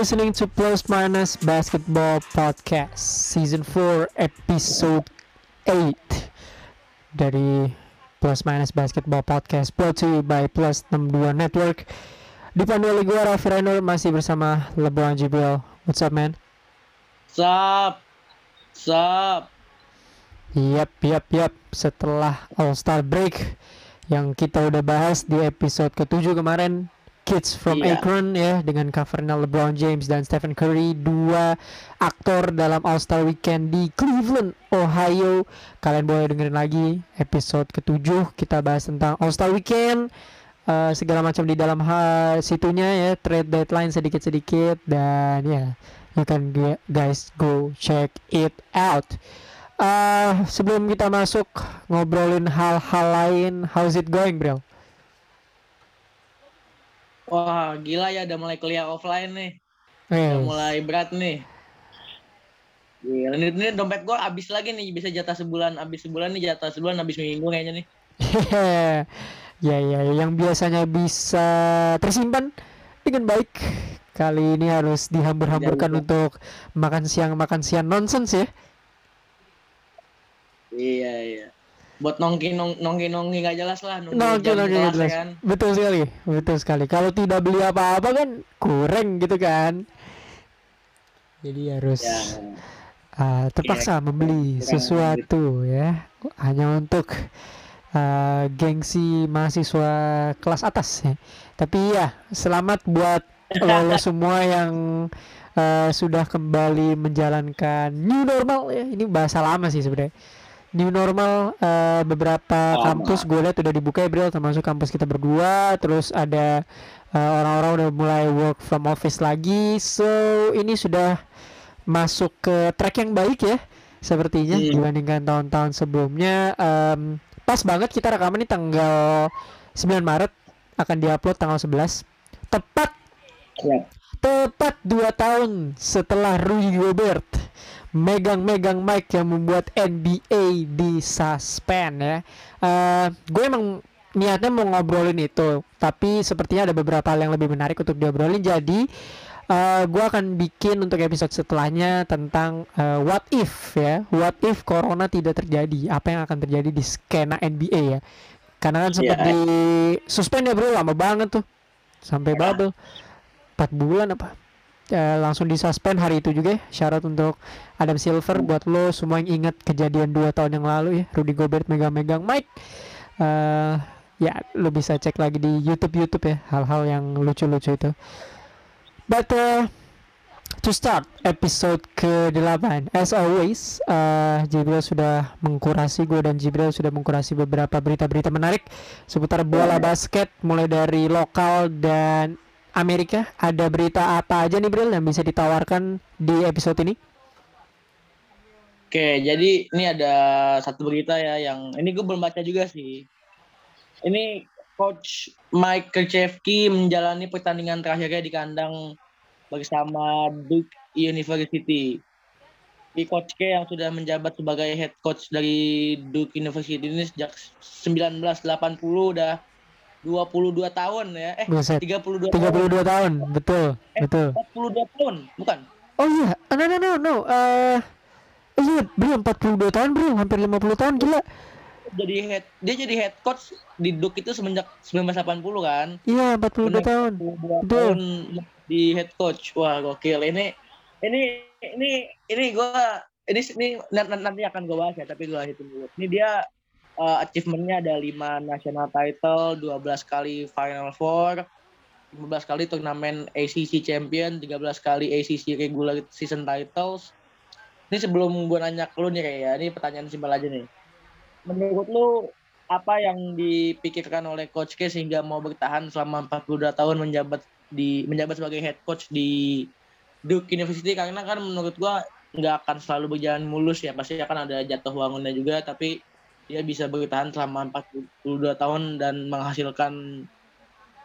Listening to Plus Minus Basketball Podcast Season 4 Episode 8 Dari Plus Minus Basketball Podcast Brought to you by Plus 62 Network Dipandu oleh gue Raffi Rainer Masih bersama LeBron Jibril What's up man? Sup? Sup? Yap, yap, yap Setelah All Star Break Yang kita udah bahas di episode ke-7 kemarin Kids from Iya. Akron ya dengan covernya LeBron James dan Stephen Curry dua aktor dalam All Star Weekend di Cleveland, Ohio. Kalian boleh dengerin lagi episode ketujuh kita bahas tentang All Star Weekend eh, segala macam di dalam hal situnya ya trade deadline sedikit-sedikit dan ya you can guys go check it out. eh sebelum kita masuk ngobrolin hal-hal lain, how's it going, bro? Wah, gila ya udah mulai kuliah offline nih. Eh, Udah mulai berat nih. Gila, ini, ini dompet gua habis lagi nih, bisa jatah sebulan, habis sebulan nih jatah sebulan, habis minggu kayaknya nih. ya ya yang biasanya bisa tersimpan dengan baik kali ini harus dihambur-hamburkan Ya, ya. untuk makan siang makan siang nonsense ya Iya, iya. Buat nongki nong, nongki nongki nggak jelas lah. Nongki nongki kelas nggak jelas. ya kan. betul sekali betul sekali kalau tidak beli apa-apa kan kurang gitu kan jadi harus Ya. ah, terpaksa membeli kurang sesuatu ya hanya untuk ah, gengsi mahasiswa kelas atas ya. Tapi ya selamat buat lo, lo semua yang ah, sudah kembali menjalankan new normal ya. Ini bahasa lama sih sebenarnya. New normal ah, beberapa Lama. kampus gue lihat udah dibuka ya Bril termasuk kampus kita berdua terus ada ah, orang-orang udah mulai work from office lagi so ini sudah masuk ke track yang baik ya sepertinya Iya. dibandingkan tahun-tahun sebelumnya Em, pas banget kita rekaman ini tanggal 9 Maret akan diupload tanggal 11 tepat Ya. tepat 2 tahun setelah Rudy Gobert megang-megang mic yang membuat NBA disuspend ya. Eh, gue emang niatnya mau ngobrolin itu tapi sepertinya ada beberapa hal yang lebih menarik untuk diobrolin. Jadi eh, gue akan bikin untuk episode setelahnya tentang eh, what if ya. What if corona tidak terjadi? Apa yang akan terjadi di skena NBA ya? Karena kan sempat Iya. di suspend ya bro. Lama banget tuh. Sampai Ya. bubble. 4 bulan apa Eh, langsung disuspend hari itu juga ya. Syarat untuk Adam Silver buat lo semua yang ingat kejadian dua tahun yang lalu ya. Rudy Gobert megang-megang mic. Eh ya lo bisa cek lagi di YouTube YouTube ya hal-hal yang lucu-lucu itu. But uh, to start episode ke-8 as always uh, Jibril sudah mengkurasi gue dan Jibril sudah mengkurasi beberapa berita-berita menarik seputar bola basket mulai dari lokal dan Amerika ada berita apa aja nih Bril yang bisa ditawarkan di episode ini Oke, jadi ini ada satu berita ya yang ini gue belum baca juga sih. Ini coach Mike Krzyzewski menjalani pertandingan terakhirnya di kandang bersama Duke University. Di coach K yang sudah menjabat sebagai head coach dari Duke University ini sejak 1980 udah 22 tahun ya. Eh, Buset 32 32 tahun. tahun betul Eh. betul 42 tahun, bukan? oh iya Ah, no no no no eh iya Bril 42 tahun Bril hampir 50 tahun gila Jadi head dia jadi head coach di Duke itu semenjak 1980 kan. iya 42 Bener. tahun 22 Betul. tahun di head coach. Wah, gokil. Ini ini ini ini gua ini ini nanti, nanti akan gue bahas ya, tapi gue hitung dulu. Ini dia uh, achievementnya ada 5 national title, 12 kali Final Four, 15 kali turnamen ACC champion, 13 kali ACC regular season titles. Ini sebelum gue nanya ke lu nih kayak ya, ini pertanyaan simpel aja nih. Menurut lu apa yang dipikirkan oleh Coach K sehingga mau bertahan selama 42 tahun menjabat di menjabat sebagai head coach di Duke University karena kan menurut gua nggak akan selalu berjalan mulus ya pasti akan ada jatuh bangunnya juga tapi dia bisa bertahan selama 42 tahun dan menghasilkan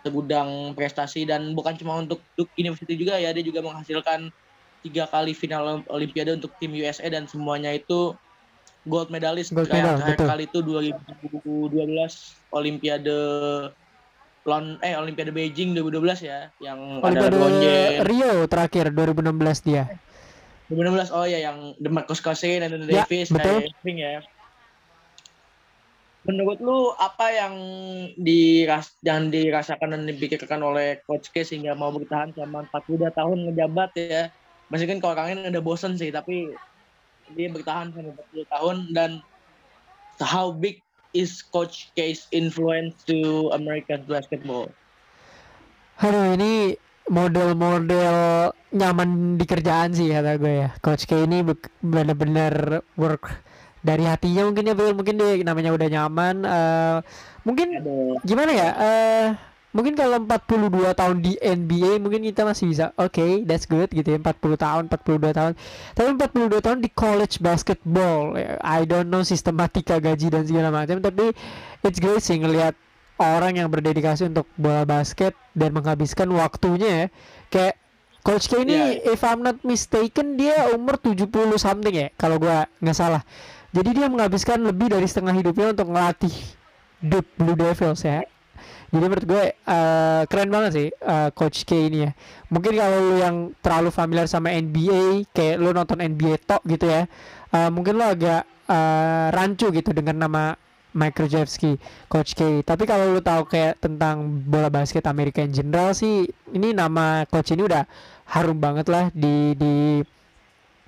segudang prestasi dan bukan cuma untuk Duke University juga ya dia juga menghasilkan tiga kali final Olimpiade untuk tim USA dan semuanya itu gold medalist Gold kayak medal, terakhir betul. kali itu 2012 Olimpiade Lon eh Olimpiade Beijing 2012 ya yang ada Olimpiade James. Rio terakhir 2016 dia. 2016 oh ya yang DeMarcus Cousins dan Ya, Davis betul. Irving ya. Menurut lu apa yang diras yang dirasakan dan dipikirkan oleh Coach K sehingga mau bertahan selama 42 tahun ngejabat ya? Meskipun kalau orangnya udah bosen sih, tapi dia bertahan selama 40 tahun dan how big is Coach K's influence to American basketball? Aduh ini model-model nyaman di kerjaan sih kata gue ya. Coach K ini be- bener-bener work dari hatinya mungkin ya Bel. mungkin dia namanya udah nyaman. eh, mungkin Aduh. gimana ya? eh mungkin kalau 42 tahun di NBA mungkin kita masih bisa oke that's good gitu ya 40 tahun 42 tahun tapi 42 tahun di college basketball ya, I don't know sistematika gaji dan segala macam tapi it's great sih ngelihat orang yang berdedikasi untuk bola basket dan menghabiskan waktunya ya kayak Coach K ini Iya. if I'm not mistaken dia umur 70 something ya kalau gua nggak salah jadi dia menghabiskan lebih dari setengah hidupnya untuk ngelatih Duke Blue Devils ya jadi menurut gue eh, keren banget sih eh, Coach K ini ya. Mungkin kalau lu yang terlalu familiar sama NBA, kayak lu nonton NBA tok gitu ya, eh, mungkin lu agak eh, rancu gitu dengan nama Mike Krzyzewski, Coach K. Tapi kalau lu tahu kayak tentang bola basket Amerika in general sih, ini nama coach ini udah harum banget lah di di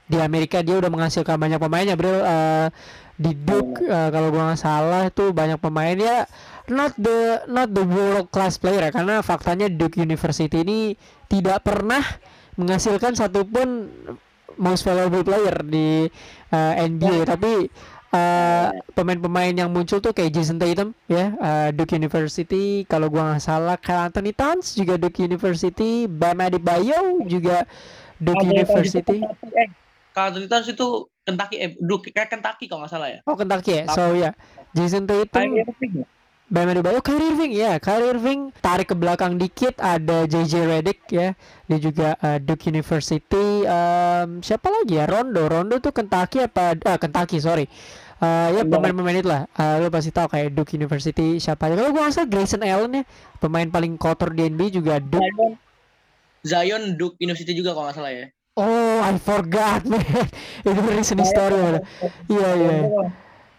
di Amerika dia udah menghasilkan banyak pemainnya bro Eh, di Duke eh, kalau gua nggak salah itu banyak pemain ya not the not the world class player ya karena faktanya Duke University ini tidak pernah menghasilkan satupun most valuable player di eh, NBA tapi eh, pemain-pemain yang muncul tuh kayak Jason Tatum ya eh, Duke University kalau gua nggak salah Karl Anthony Towns juga Duke University Bam Adebayo juga Duke University eh, kalau Towns itu Kentucky, eh, Duke, kayak Kentucky kalau nggak salah ya. oh Kentucky ya? So ya. Jason Tatum. Ya? Bam Adebayo, Kyrie Irving ya, Kyrie Irving tarik ke belakang dikit. Ada JJ Redick ya, dia juga uh, Duke University, Em, siapa lagi ya? Rondo, Rondo tuh Kentucky apa, ah Kentucky sorry, Eh, ya pemain-pemain itu lah, Eh, lu pasti tahu kayak Duke University siapa aja, kalau gua nggak salah Grayson Allen ya, pemain paling kotor di NBA juga Duke. Zion, Zion Duke University juga kalau nggak salah ya. Oh, I forgot man, itu recent story? Iya iya.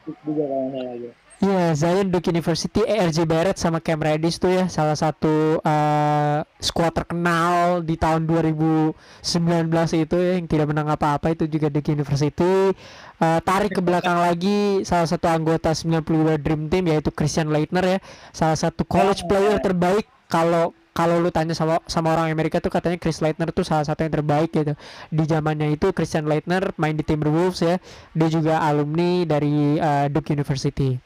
Duke juga kalau nggak salah ya. Iya, Zion Duke University, RJ Barrett sama Cam Reddish tuh ya salah satu eh, squad terkenal di tahun 2019 itu ya yang tidak menang apa-apa itu juga Duke University. Eh, tarik ke belakang lagi salah satu anggota 92 Dream Team yaitu Christian Leitner ya, salah satu college Ya. player terbaik kalau kalau lu tanya sama sama orang Amerika tuh katanya Chris Leitner tuh salah satu yang terbaik gitu. Di zamannya itu Christian Leitner main di Timberwolves ya. Dia juga alumni dari eh, Duke University.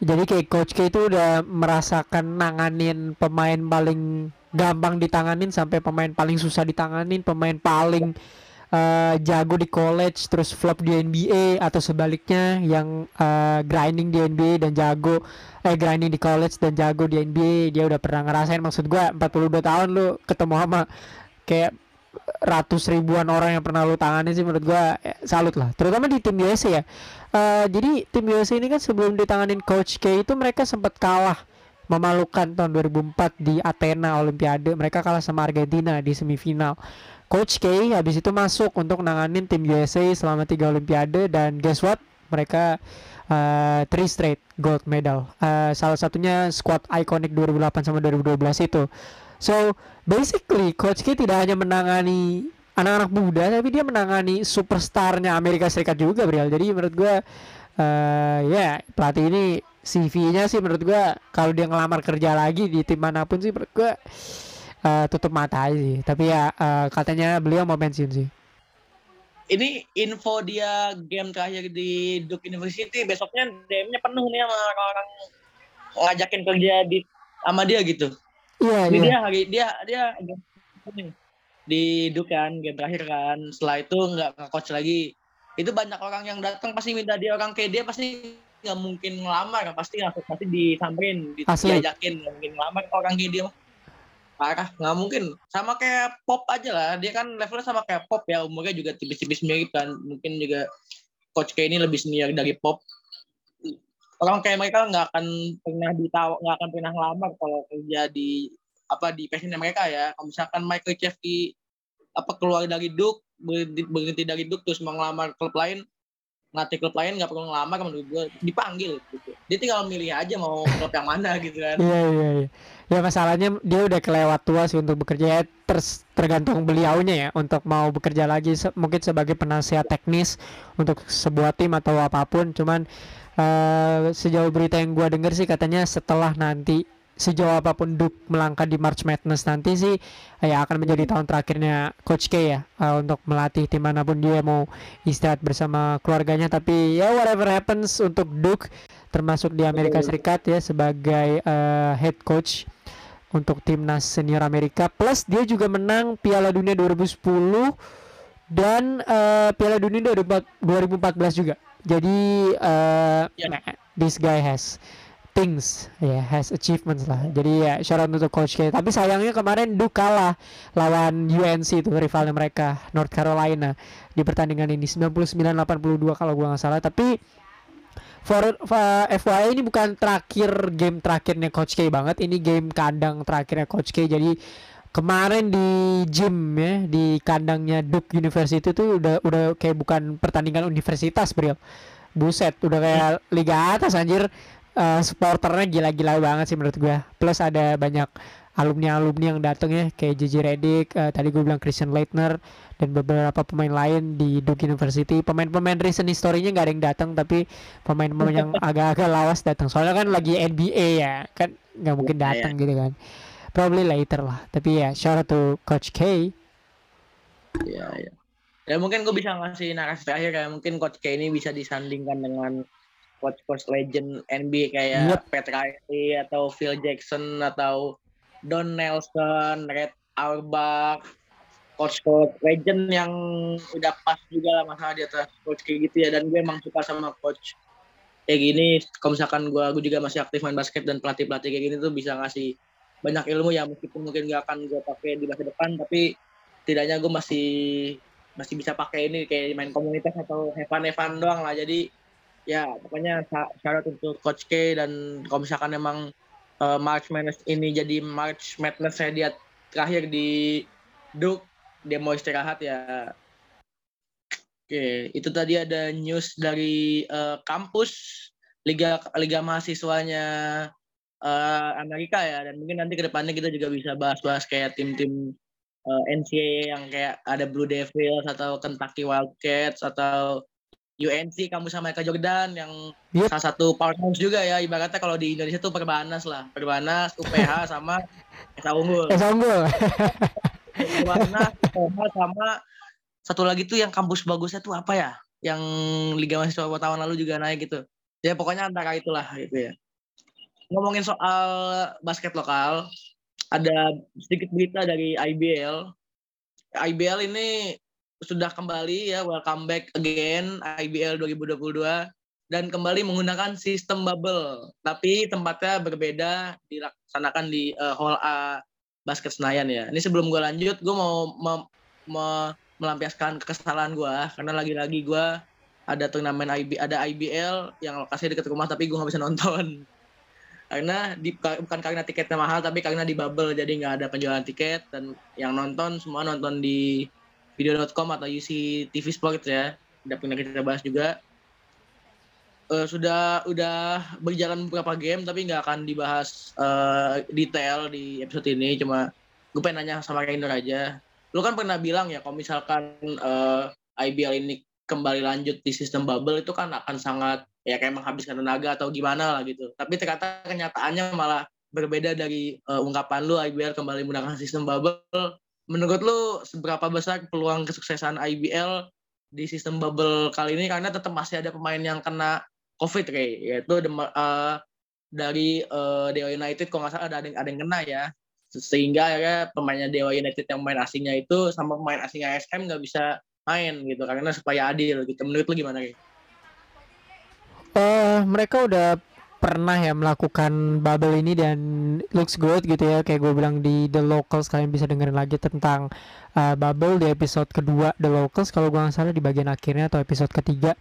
Jadi kayak Coach K itu udah merasakan nanganin pemain paling gampang ditanganin sampai pemain paling susah ditanganin, pemain paling eh, jago di college terus flop di NBA atau sebaliknya yang eh, grinding di NBA dan jago eh grinding di college dan jago di NBA dia udah pernah ngerasain maksud gua 42 tahun lu ketemu sama kayak ratus ribuan orang yang pernah lu tangani sih menurut gua eh, salut lah. Terutama di tim USA ya. Eh, jadi tim USA ini kan sebelum ditanganin coach K itu mereka sempat kalah memalukan tahun 2004 di Athena Olimpiade mereka kalah sama Argentina di semifinal coach K habis itu masuk untuk nanganin tim USA selama tiga Olimpiade dan guess what? Mereka eh, three straight gold medal. Eh, salah satunya squad iconic 2008 sama 2012 itu. So basically Coach K tidak hanya menangani anak-anak muda tapi dia menangani superstarnya Amerika Serikat juga Brial. Jadi menurut gua eh ya pelatih ini CV-nya sih menurut gua kalau dia ngelamar kerja lagi di tim mana pun sih menurut gua eh, tutup mata aja sih. Tapi ya eh, katanya beliau mau pensiun sih. Ini info dia game terakhir di Duke University besoknya DM-nya penuh nih sama orang-orang ngajakin kerja di sama dia gitu. Iya Ini iya. dia hari dia dia di Duke kan game terakhir kan. Setelah itu nggak nge-coach lagi. Itu banyak orang yang datang pasti minta dia orang kayak dia pasti nggak mungkin ngelamar pasti nggak pasti disamperin di- diajakin nggak mungkin ngelamar orang kayak dia. Parah nggak mungkin. Sama kayak pop aja lah. Dia kan levelnya sama kayak pop ya. Umurnya juga tipis-tipis mirip kan. Mungkin juga coach kayak ini lebih senior dari pop. Orang kayak mereka nggak akan pernah ditawa nggak akan pernah ngelamar kalau kerja di apa di passionnya mereka ya. Kalau misalkan Michael Chevy apa keluar dari Duke berhenti, berhenti dari Duke terus mau ngelamar klub lain ngelatih klub lain nggak perlu ngelamar menurut gue dipanggil gitu. Dia tinggal milih aja mau klub yang mana gitu kan. Iya iya iya. Ya masalahnya dia udah kelewat tua sih untuk bekerja. Ya ters- tergantung beliaunya ya untuk mau bekerja lagi se- mungkin sebagai penasihat teknis untuk sebuah tim atau apa pun. Cuman eh, sejauh berita yang gua dengar sih katanya setelah nanti sejauh apa pun Duke melangkah di March Madness nanti sih ya akan menjadi tahun terakhirnya Coach K ya eh, untuk melatih tim mana pun dia mau istirahat bersama keluarganya tapi ya whatever happens untuk Duke termasuk di Amerika. Serikat ya sebagai eh, head coach untuk timnas senior Amerika plus dia juga menang Piala Dunia 2010 dan eh, Piala Dunia 2014 juga jadi Ya. nah, this guy has things. Ya has achievements lah. Jadi ya shout out untuk coach K. Tapi sayangnya kemarin Duke kalah lawan UNC itu rivalnya mereka North Carolina di pertandingan ini. 99-82 kalau gua nggak salah. Tapi for, for FYI ini bukan terakhir game terakhirnya Coach K banget. Ini game kandang terakhirnya Coach K. Jadi kemarin di gym ya di kandangnya Duke University itu udah udah kayak bukan pertandingan universitas bro buset udah kayak liga atas anjir Eh, supporternya gila-gila banget sih menurut gua. Plus ada banyak alumni-alumni yang datang ya kayak JJ Redick eh, tadi gue bilang Christian Leitner dan beberapa pemain lain di Duke University. Pemain-pemain recent historinya nggak ada yang datang tapi pemain-pemain yang agak-agak lawas datang soalnya kan lagi NBA ya kan nggak mungkin Iya, datang gitu kan. Probably later lah. Tapi ya shout out to Coach K. Iya, iya. Ya mungkin gue bisa ngasih narasi terakhir kayak mungkin coach K ini bisa disandingkan dengan coach-coach legend NBA kayak Yep. Pat Riley atau Phil Jackson atau Don Nelson, Red Auerbach, coach-coach legend yang udah pas juga lah masalah di atas coach kayak gitu ya. Dan gue emang suka sama coach kayak gini. Kalau misalkan gue gue juga masih aktif main basket dan pelatih pelatih kayak gini tuh bisa ngasih banyak ilmu ya. Meskipun mungkin gak akan gue pakai di masa depan tapi setidaknya gue masih masih bisa pakai ini kayak main komunitas atau Evan Evan doang lah. Jadi ya pokoknya syarat untuk Coach K dan kalau misalkan emang uh, March Madness ini jadi March Madness saya dia terakhir di Duke dia mau istirahat ya. Oke, itu tadi ada news dari uh, kampus liga liga mahasiswanya uh, Amerika ya. Dan mungkin nanti ke depannya kita juga bisa bahas-bahas kayak tim-tim uh, NCAA yang kayak ada Blue Devils atau Kentucky Wildcats atau UNC kamu sama Michael Jordan yang Yep. salah satu powerhouse juga ya. Ibaratnya kalau di Indonesia tuh Perbanas lah. Perbanas UPH sama Esa Unggul. Eh unggul. Perbanas UPH sama satu lagi tuh yang kampus bagusnya tuh apa ya? Yang Liga Mahasiswa tahun lalu juga naik gitu. Ya pokoknya antara itulah gitu ya. Ngomongin soal basket lokal ada sedikit berita dari IBL IBL ini sudah kembali ya welcome back again IBL 2022 dan kembali menggunakan sistem bubble tapi tempatnya berbeda dilaksanakan di eh, Hall A Basket Senayan ya. Ini sebelum gue lanjut gue mau me- me- melampiaskan kekesalan gue karena lagi-lagi gue ada turnamen IB ada IBL yang lokasinya dekat rumah tapi gue nggak bisa nonton. Karena di, bukan karena tiketnya mahal tapi karena di bubble jadi nggak ada penjualan tiket dan yang nonton semua nonton di video.com atau UC TV Sport ya. Udah pernah kita bahas juga. Eh, sudah udah berjalan beberapa game tapi nggak akan dibahas eh, detail di episode ini. Cuma gue pengen nanya sama Rainer aja. Lu kan pernah bilang ya kalau misalkan eh, IBL ini kembali lanjut di sistem bubble itu kan akan sangat ya kayak menghabiskan tenaga atau gimana lah gitu. Tapi ternyata kenyataannya malah berbeda dari eh, ungkapan lu IBL kembali menggunakan sistem bubble menurut lu seberapa besar peluang kesuksesan IBL di sistem bubble kali ini? Karena tetap masih ada pemain yang kena COVID kayak yaitu eh, dari eh, Dewa United kalau nggak salah ada yang ada yang kena ya. Sehingga akhirnya pemainnya Dewa United yang main asingnya itu sama pemain asing ASM nggak bisa main gitu karena supaya adil gitu. Menurut lu gimana kayak Eh, mereka udah pernah ya melakukan bubble ini dan looks good gitu ya. Kayak gue bilang di The Locals kalian bisa dengerin lagi tentang eh, bubble di episode kedua The Locals kalau gue nggak salah di bagian akhirnya atau episode ketiga.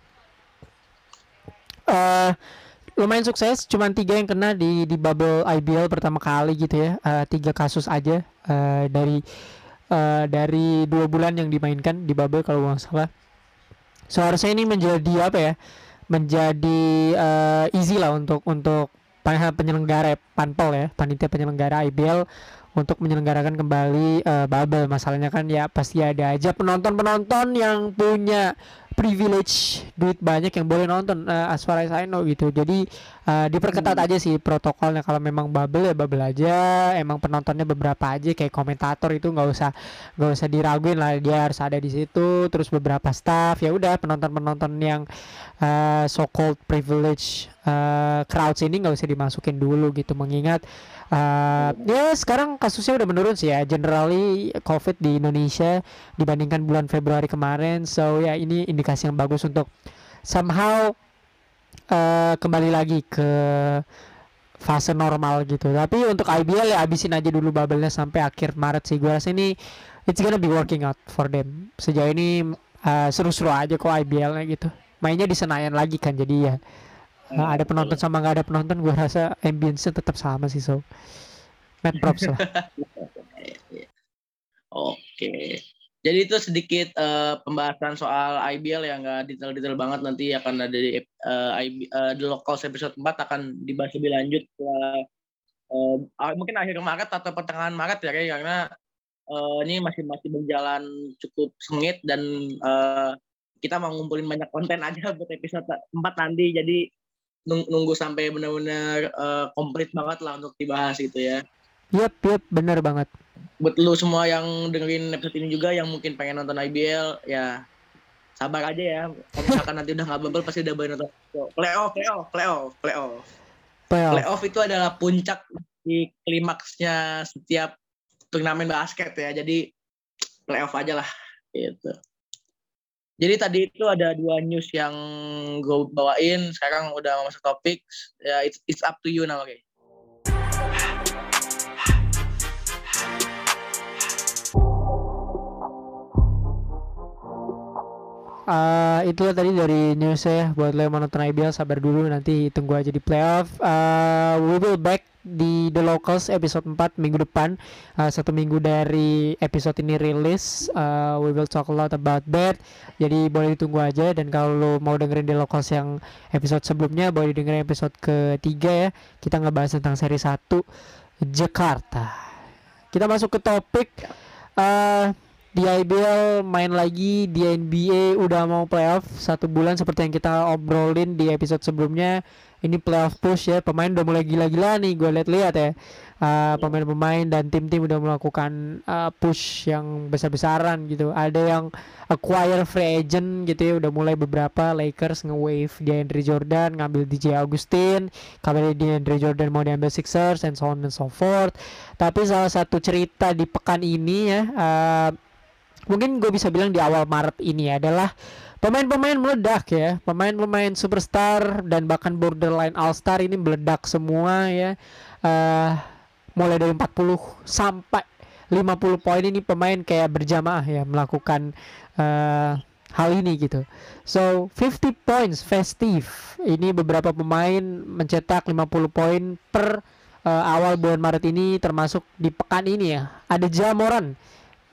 Eh lumayan sukses cuman tiga yang kena di di bubble IBL pertama kali gitu ya. Eh, tiga kasus aja eh, dari eh, dari dua bulan yang dimainkan di bubble kalau nggak salah. Seharusnya ini menjadi apa ya menjadi eh, easy lah untuk untuk penyelenggara panpel ya panitia penyelenggara IBL untuk menyelenggarakan kembali eh, bubble masalahnya kan ya pasti ada aja penonton penonton yang punya privilege duit banyak yang boleh nonton eh, as far as I know gitu. Jadi eh, diperketat Hmm. aja sih protokolnya. Kalau memang bubble ya bubble aja emang penontonnya beberapa aja kayak komentator itu nggak usah nggak usah diraguin lah dia harus ada di situ terus beberapa staff ya udah penonton penonton yang eh, so called privilege eh, crowds ini nggak usah dimasukin dulu gitu. Mengingat eh, ya sekarang kasusnya udah menurun sih ya. Generally covid di Indonesia dibandingkan bulan Februari kemarin. So ya ini indikasi yang bagus untuk somehow eh, kembali lagi ke fase normal gitu. Tapi untuk IBL ya abisin aja dulu bubble-nya sampai akhir Maret sih. Gue rasa ini it's gonna be working out for them. Sejauh ini eh, seru-seru aja kok IBL-nya gitu. Mainnya di Senayan lagi kan jadi ya eh, ada penonton sama nggak ada penonton gue rasa ambience-nya tetap sama sih so mad props lah. Oke. Jadi itu sedikit eh, pembahasan soal IBL yang nggak detail-detail banget. Nanti akan ada di eh, IB, eh, The Locals episode 4 akan dibahas lebih lanjut eh, ah, mungkin akhir Maret atau pertengahan Maret ya Kay, karena eh, ini masih masih berjalan cukup sengit dan eh, kita mau ngumpulin banyak konten aja buat episode 4 nanti. Jadi nunggu sampai benar-benar eh, komplit banget lah untuk dibahas gitu ya. Yep yep bener banget. Buat lu semua yang dengerin episode ini juga yang mungkin pengen nonton IBL ya sabar aja ya. Kalau misalkan nanti udah nggak bubble pasti udah boleh nonton. Playoff playoff playoff playoff. Playoff. Playoff itu adalah puncak di klimaksnya setiap turnamen basket ya. Jadi playoff aja lah gitu jadi tadi itu ada dua news yang gue bawain sekarang udah masuk topik. Ya it's, it's up to you now oke. Eh, itulah tadi dari news saya buat lo yang mau nonton IBL sabar dulu nanti tunggu aja di playoff. Eh, we will back di The Locals episode 4 minggu depan. Eh, satu minggu dari episode ini rilis. Eh, we will talk a lot about that. Jadi boleh ditunggu aja dan kalau mau dengerin The Locals yang episode sebelumnya boleh dengerin episode ketiga ya. Kita ngebahas tentang seri 1 Jakarta. Kita masuk ke topik eh di IBL main lagi di NBA udah mau playoff satu bulan seperti yang kita obrolin di episode sebelumnya ini playoff push ya pemain udah mulai gila-gila nih gue lihat-lihat ya. Uh, pemain-pemain dan tim-tim udah melakukan uh, push yang besar-besaran gitu. Ada yang acquire free agent gitu ya udah mulai beberapa Lakers nge-wave DeAndre Jordan ngambil DJ Augustin kabarnya DeAndre Jordan mau diambil Sixers and so on and so forth. Tapi salah satu cerita di pekan ini ya uh, mungkin gue bisa bilang di awal Maret ini adalah pemain-pemain meledak ya. Pemain-pemain superstar dan bahkan borderline all star ini meledak semua ya. Eh, mulai dari 40 sampai 50 poin ini pemain kayak berjamaah ya melakukan eh, hal ini gitu. So 50 points festive. Ini beberapa pemain mencetak 50 poin per eh, awal bulan Maret ini termasuk di pekan ini ya. Ada Jamoran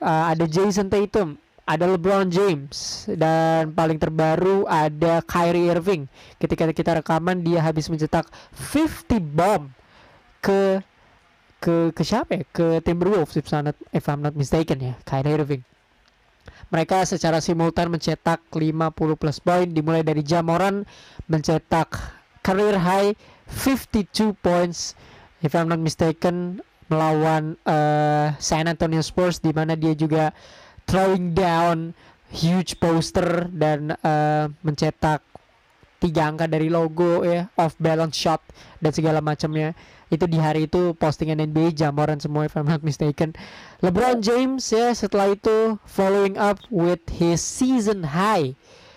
uh, ada Jason Tatum, ada LeBron James dan paling terbaru ada Kyrie Irving. Ketika kita rekaman dia habis mencetak 50 bomb ke ke ke siapa ya? Ke Timberwolves if I'm not, if I'm not mistaken ya, Kyrie Irving. Mereka secara simultan mencetak 50 plus poin dimulai dari Jamoran mencetak career high 52 points if I'm not mistaken melawan eh, San Antonio Spurs di mana dia juga throwing down huge poster dan eh, mencetak tiga angka dari logo ya off balance shot dan segala macamnya. Itu di hari itu postingan NBA Jamoran semua if I'm not mistaken. LeBron James ya setelah itu following up with his season high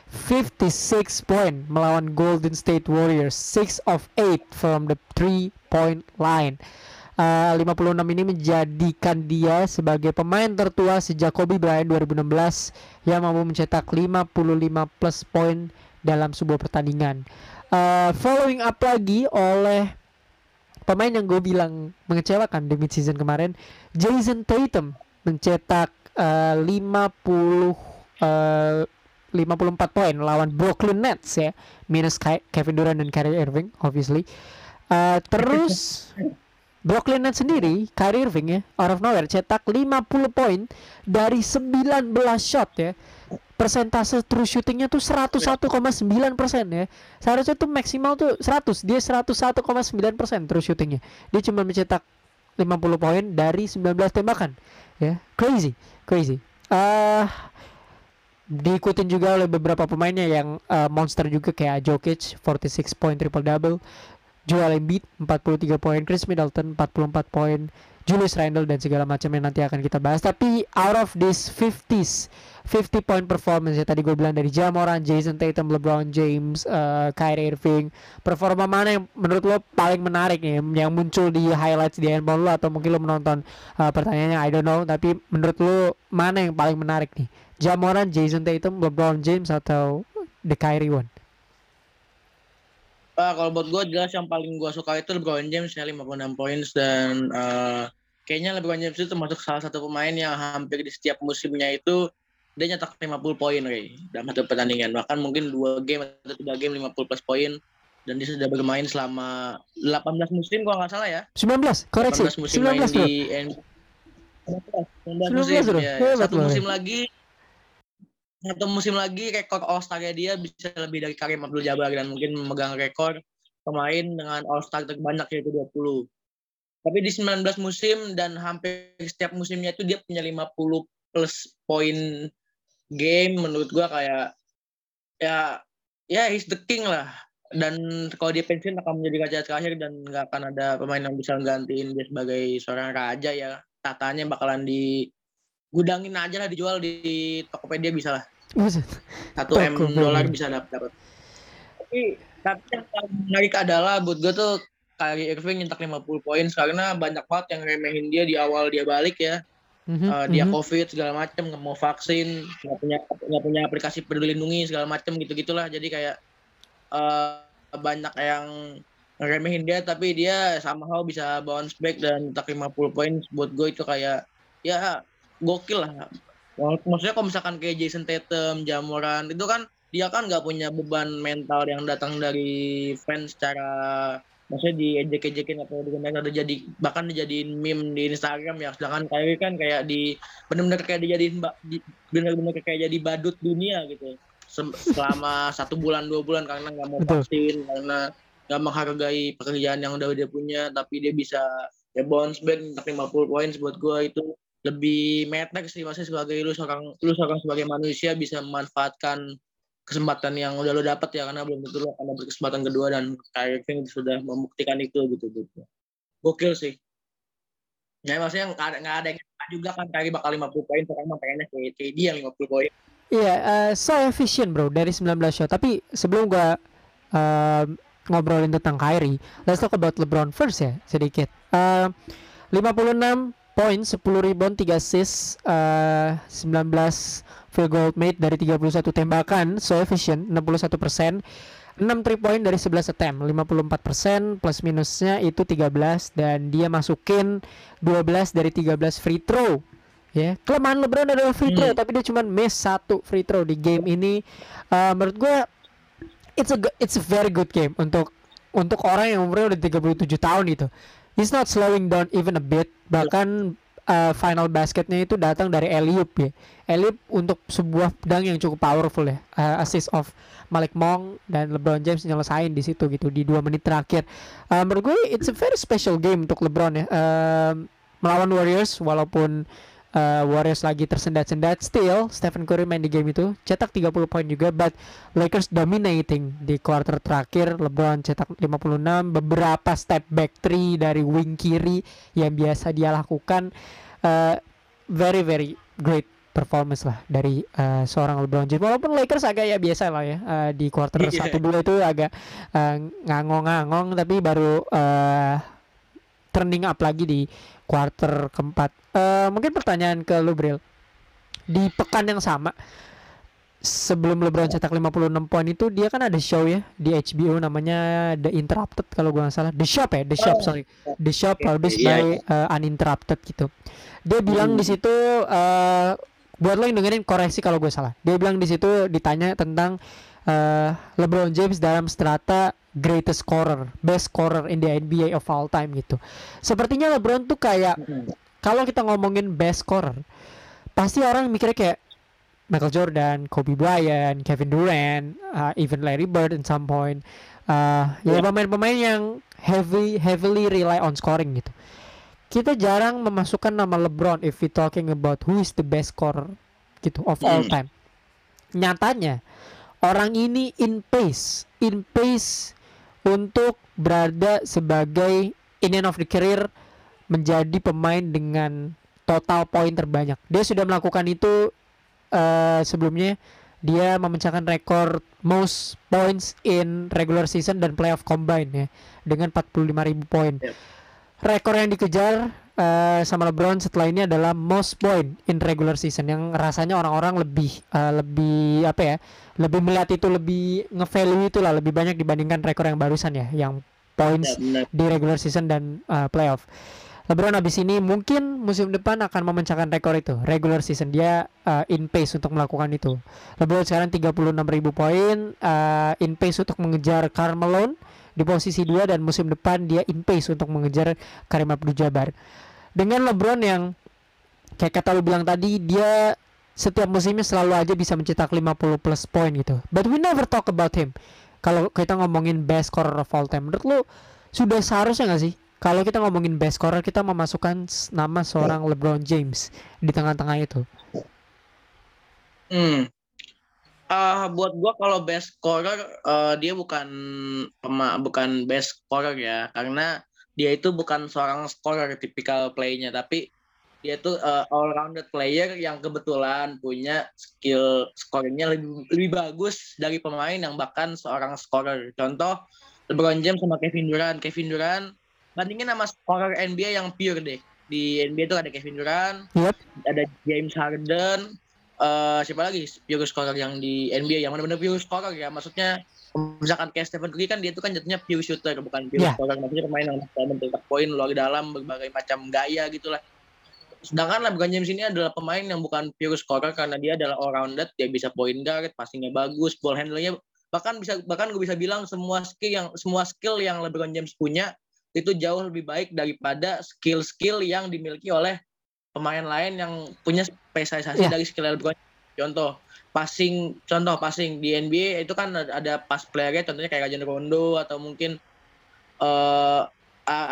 56 point melawan Golden State Warriors 6 of 8 from the 3 point line Uh, 56 ini menjadikan dia sebagai pemain tertua sejak Kobe Bryant 2016 yang mampu mencetak 55 plus poin dalam sebuah pertandingan. Uh, following up lagi oleh pemain yang gue bilang mengecewakan di mid season kemarin, Jason Tatum mencetak uh, 50 uh, 54 poin lawan Brooklyn Nets ya, minus Kevin Durant dan Kyrie Irving obviously. Uh, terus Brooklyn Nets sendiri, Kyrie Irving ya, out of nowhere cetak 50 poin dari 19 shot ya. Persentase true shootingnya tuh 101,9 persen ya. Seharusnya tuh maksimal tuh 100, dia 101,9 persen true shootingnya. Dia cuma mencetak 50 poin dari 19 tembakan ya. Crazy, crazy. Uh, diikutin juga oleh beberapa pemainnya yang uh, monster juga kayak Jokic 46 point triple double Joel Embiid 43 poin, Chris Middleton 44 poin, Julius Randle dan segala macam yang nanti akan kita bahas. Tapi out of this 50s, 50 point performance ya tadi gue bilang dari Jamoran, Jason Tatum, LeBron James, uh, Kyrie Irving, performa mana yang menurut lo paling menarik nih yang muncul di highlights di handphone lo atau mungkin lo menonton uh, pertanyaannya I don't know, tapi menurut lo mana yang paling menarik nih? Jamoran, Jason Tatum, LeBron James atau the Kyrie one? Uh, kalau buat gue jelas yang paling gue suka itu LeBron James ya 56 poin dan uh, kayaknya LeBron James itu termasuk salah satu pemain yang hampir di setiap musimnya itu dia nyetak 50 poin kayak dalam satu pertandingan bahkan mungkin dua game atau tiga game 50 plus poin dan dia sudah bermain selama 18 musim kalau nggak salah ya 19 koreksi 18 musim 19 main bro. di 19, 19 musim bro. ya. Hebat, satu musim lagi satu musim lagi rekor All Star dia bisa lebih dari Karim Abdul Jabbar dan mungkin memegang rekor pemain dengan All Star terbanyak yaitu 20. Tapi di 19 musim dan hampir setiap musimnya itu dia punya 50 plus poin game menurut gua kayak ya ya he's the king lah dan kalau dia pensiun akan menjadi raja terakhir dan nggak akan ada pemain yang bisa gantiin dia sebagai seorang raja ya tatanya bakalan di gudangin aja lah dijual di Tokopedia bisa lah. Satu m dolar bisa dapat dapat tapi tapi yang paling menarik adalah buat gue tuh Kyrie Irving nyetak 50 poin karena banyak banget yang remehin dia di awal dia balik ya. Mhm, Eh, dia mhm. covid segala macem nggak mau vaksin nggak punya nggak punya aplikasi peduli lindungi segala macem gitu gitulah jadi kayak eh, banyak yang ngeremehin dia tapi dia somehow bisa bounce back dan tak 50 poin. Buat gue itu kayak ya gokil lah. Maksudnya kalau misalkan kayak Jason Tatum, Jamoran itu kan dia kan nggak punya beban mental yang datang dari fans secara maksudnya diejek-ejekin atau digunakan atau jadi bahkan dijadiin meme di Instagram ya. Sedangkan Kyrie kan kayak di benar-benar kayak dijadiin di- benar-benar kayak jadi badut dunia gitu. Selama satu bulan dua bulan karena nggak mau vaksin karena nggak menghargai pekerjaan yang udah dia punya tapi dia bisa ya bounce back untuk 50 poin buat gue itu lebih matter sih maksudnya sebagai lu seorang lu seorang sebagai manusia bisa memanfaatkan kesempatan yang udah lo dapat ya karena belum tentu lo akan dapat kesempatan kedua dan Kyrie Irving sudah membuktikan itu gitu gitu gokil sih ya maksudnya nggak ada nggak ada juga kan Kyrie bakal 50 poin sekarang mah pengennya kayak KD yang 50 poin Iya, eh, so efficient bro dari 19 shot. Tapi sebelum gua um, ngobrolin tentang Kyrie, let's talk about LeBron first ya sedikit. Eh, 56 poin, 10 rebound, 3 assist, eh, 19 field goal made dari 31 tembakan, so efficient, 61 persen. 6 3 point dari 11 attempt 54% plus minusnya itu 13 dan dia masukin 12 dari 13 free throw. Ya kelemahan LeBron adalah free throw Hmm. tapi dia cuma miss satu free throw di game ini. Eh, menurut gue it's a it's a very good game untuk untuk orang yang umurnya udah 37 tahun itu he's not slowing down even a bit. Bahkan eh, final basketnya itu datang dari Eliup ya. Eliup untuk sebuah dunk yang cukup powerful ya. Eh, assist of Malik Monk dan LeBron James nyelesain di situ gitu di dua menit terakhir. Eh, menurut gue it's a very special game untuk LeBron ya. Eh, melawan Warriors walaupun uh, Warriors lagi tersendat-sendat still Stephen Curry main di game itu cetak 30 poin juga but Lakers dominating di quarter terakhir. LeBron cetak 56 beberapa step back three dari wing kiri yang biasa dia lakukan. Uh, very very great performance lah dari uh, seorang LeBron James. Walaupun Lakers agak ya biasa lah ya uh, di quarter Iya. satu dua itu agak uh, ngangong-ngangong tapi baru uh, turning up lagi di quarter keempat. Eh, mungkin pertanyaan ke lu Bril. Di pekan yang sama sebelum LeBron cetak 56 poin itu dia kan ada show ya di HBO namanya The Interrupted kalau gua nggak salah The Shop ya The Shop Oh. sorry The Shop published iya, by uh, Uninterrupted gitu dia bilang Hmm. di situ uh, buat lo yang dengerin koreksi kalau gue salah dia bilang di situ ditanya tentang uh, LeBron James dalam strata greatest scorer best scorer in the NBA of all time gitu sepertinya LeBron tuh kayak Mm. kalau kita ngomongin best scorer pasti orang mikirnya kayak Michael Jordan, Kobe Bryant, Kevin Durant, uh, even Larry Bird at some point. Uh, ya Ya. pemain-pemain yang heavy heavily rely on scoring gitu. Kita jarang memasukkan nama LeBron if we talking about who is the best scorer gitu of all Hmm. time. Nyatanya orang ini in pace, in pace untuk berada sebagai in end of the career menjadi pemain dengan total poin terbanyak. Dia sudah melakukan itu eh, sebelumnya dia memecahkan rekor most points in regular season dan playoff combine ya dengan 45.000 poin. Yep. Rekor yang dikejar eh, sama LeBron setelah ini adalah most point in regular season yang rasanya orang-orang lebih eh, lebih apa ya? lebih melihat itu lebih nge-value itu lah lebih banyak dibandingkan rekor yang barusan ya yang points Ya, di regular season dan uh, playoff. LeBron abis ini mungkin musim depan akan memecahkan rekor itu regular season dia uh, in pace untuk melakukan itu. LeBron sekarang 36.000 poin uh, in pace untuk mengejar Karl Malone di posisi 2 dan musim depan dia in pace untuk mengejar Karim Abdul-Jabbar. Dengan LeBron yang kayak kata lu bilang tadi dia setiap musimnya selalu aja bisa mencetak 50 plus poin gitu. But we never talk about him. Kalau kita ngomongin best scorer of all time, menurut lu sudah seharusnya nggak sih kalau kita ngomongin best scorer kita memasukkan nama seorang LeBron James di tengah-tengah itu. Hmm. Ah, buat gua kalau best scorer eh, dia bukan bukan best scorer ya karena dia itu bukan seorang scorer tipikal playnya tapi dia itu eh, all rounded player yang kebetulan punya skill scoringnya lebih lebih bagus dari pemain yang bahkan seorang scorer. Contoh LeBron James sama Kevin Durant. Kevin Durant bandingin sama scorer NBA yang pure deh. Di NBA itu ada Kevin Durant, Yep. ada James Harden, eh siapa lagi pure scorer yang di NBA yang benar-benar pure scorer ya maksudnya misalkan kayak Stephen Curry kan dia itu kan jatuhnya pure shooter bukan pure Yeah. scorer maksudnya pemain yang mencetak poin luar dalam berbagai macam gaya gitulah sedangkan LeBron James ini adalah pemain yang bukan pure scorer karena dia adalah all rounded dia bisa point guard passingnya bagus ball handlernya bahkan bisa bahkan gue bisa bilang semua skill yang semua skill yang LeBron James punya itu jauh lebih baik daripada skill-skill yang dimiliki oleh pemain lain yang punya spesialisasi Iya. dari skill LeBron. Contoh passing, contoh passing di NBA itu kan ada, pass playernya contohnya kayak Rajon Rondo atau mungkin uh,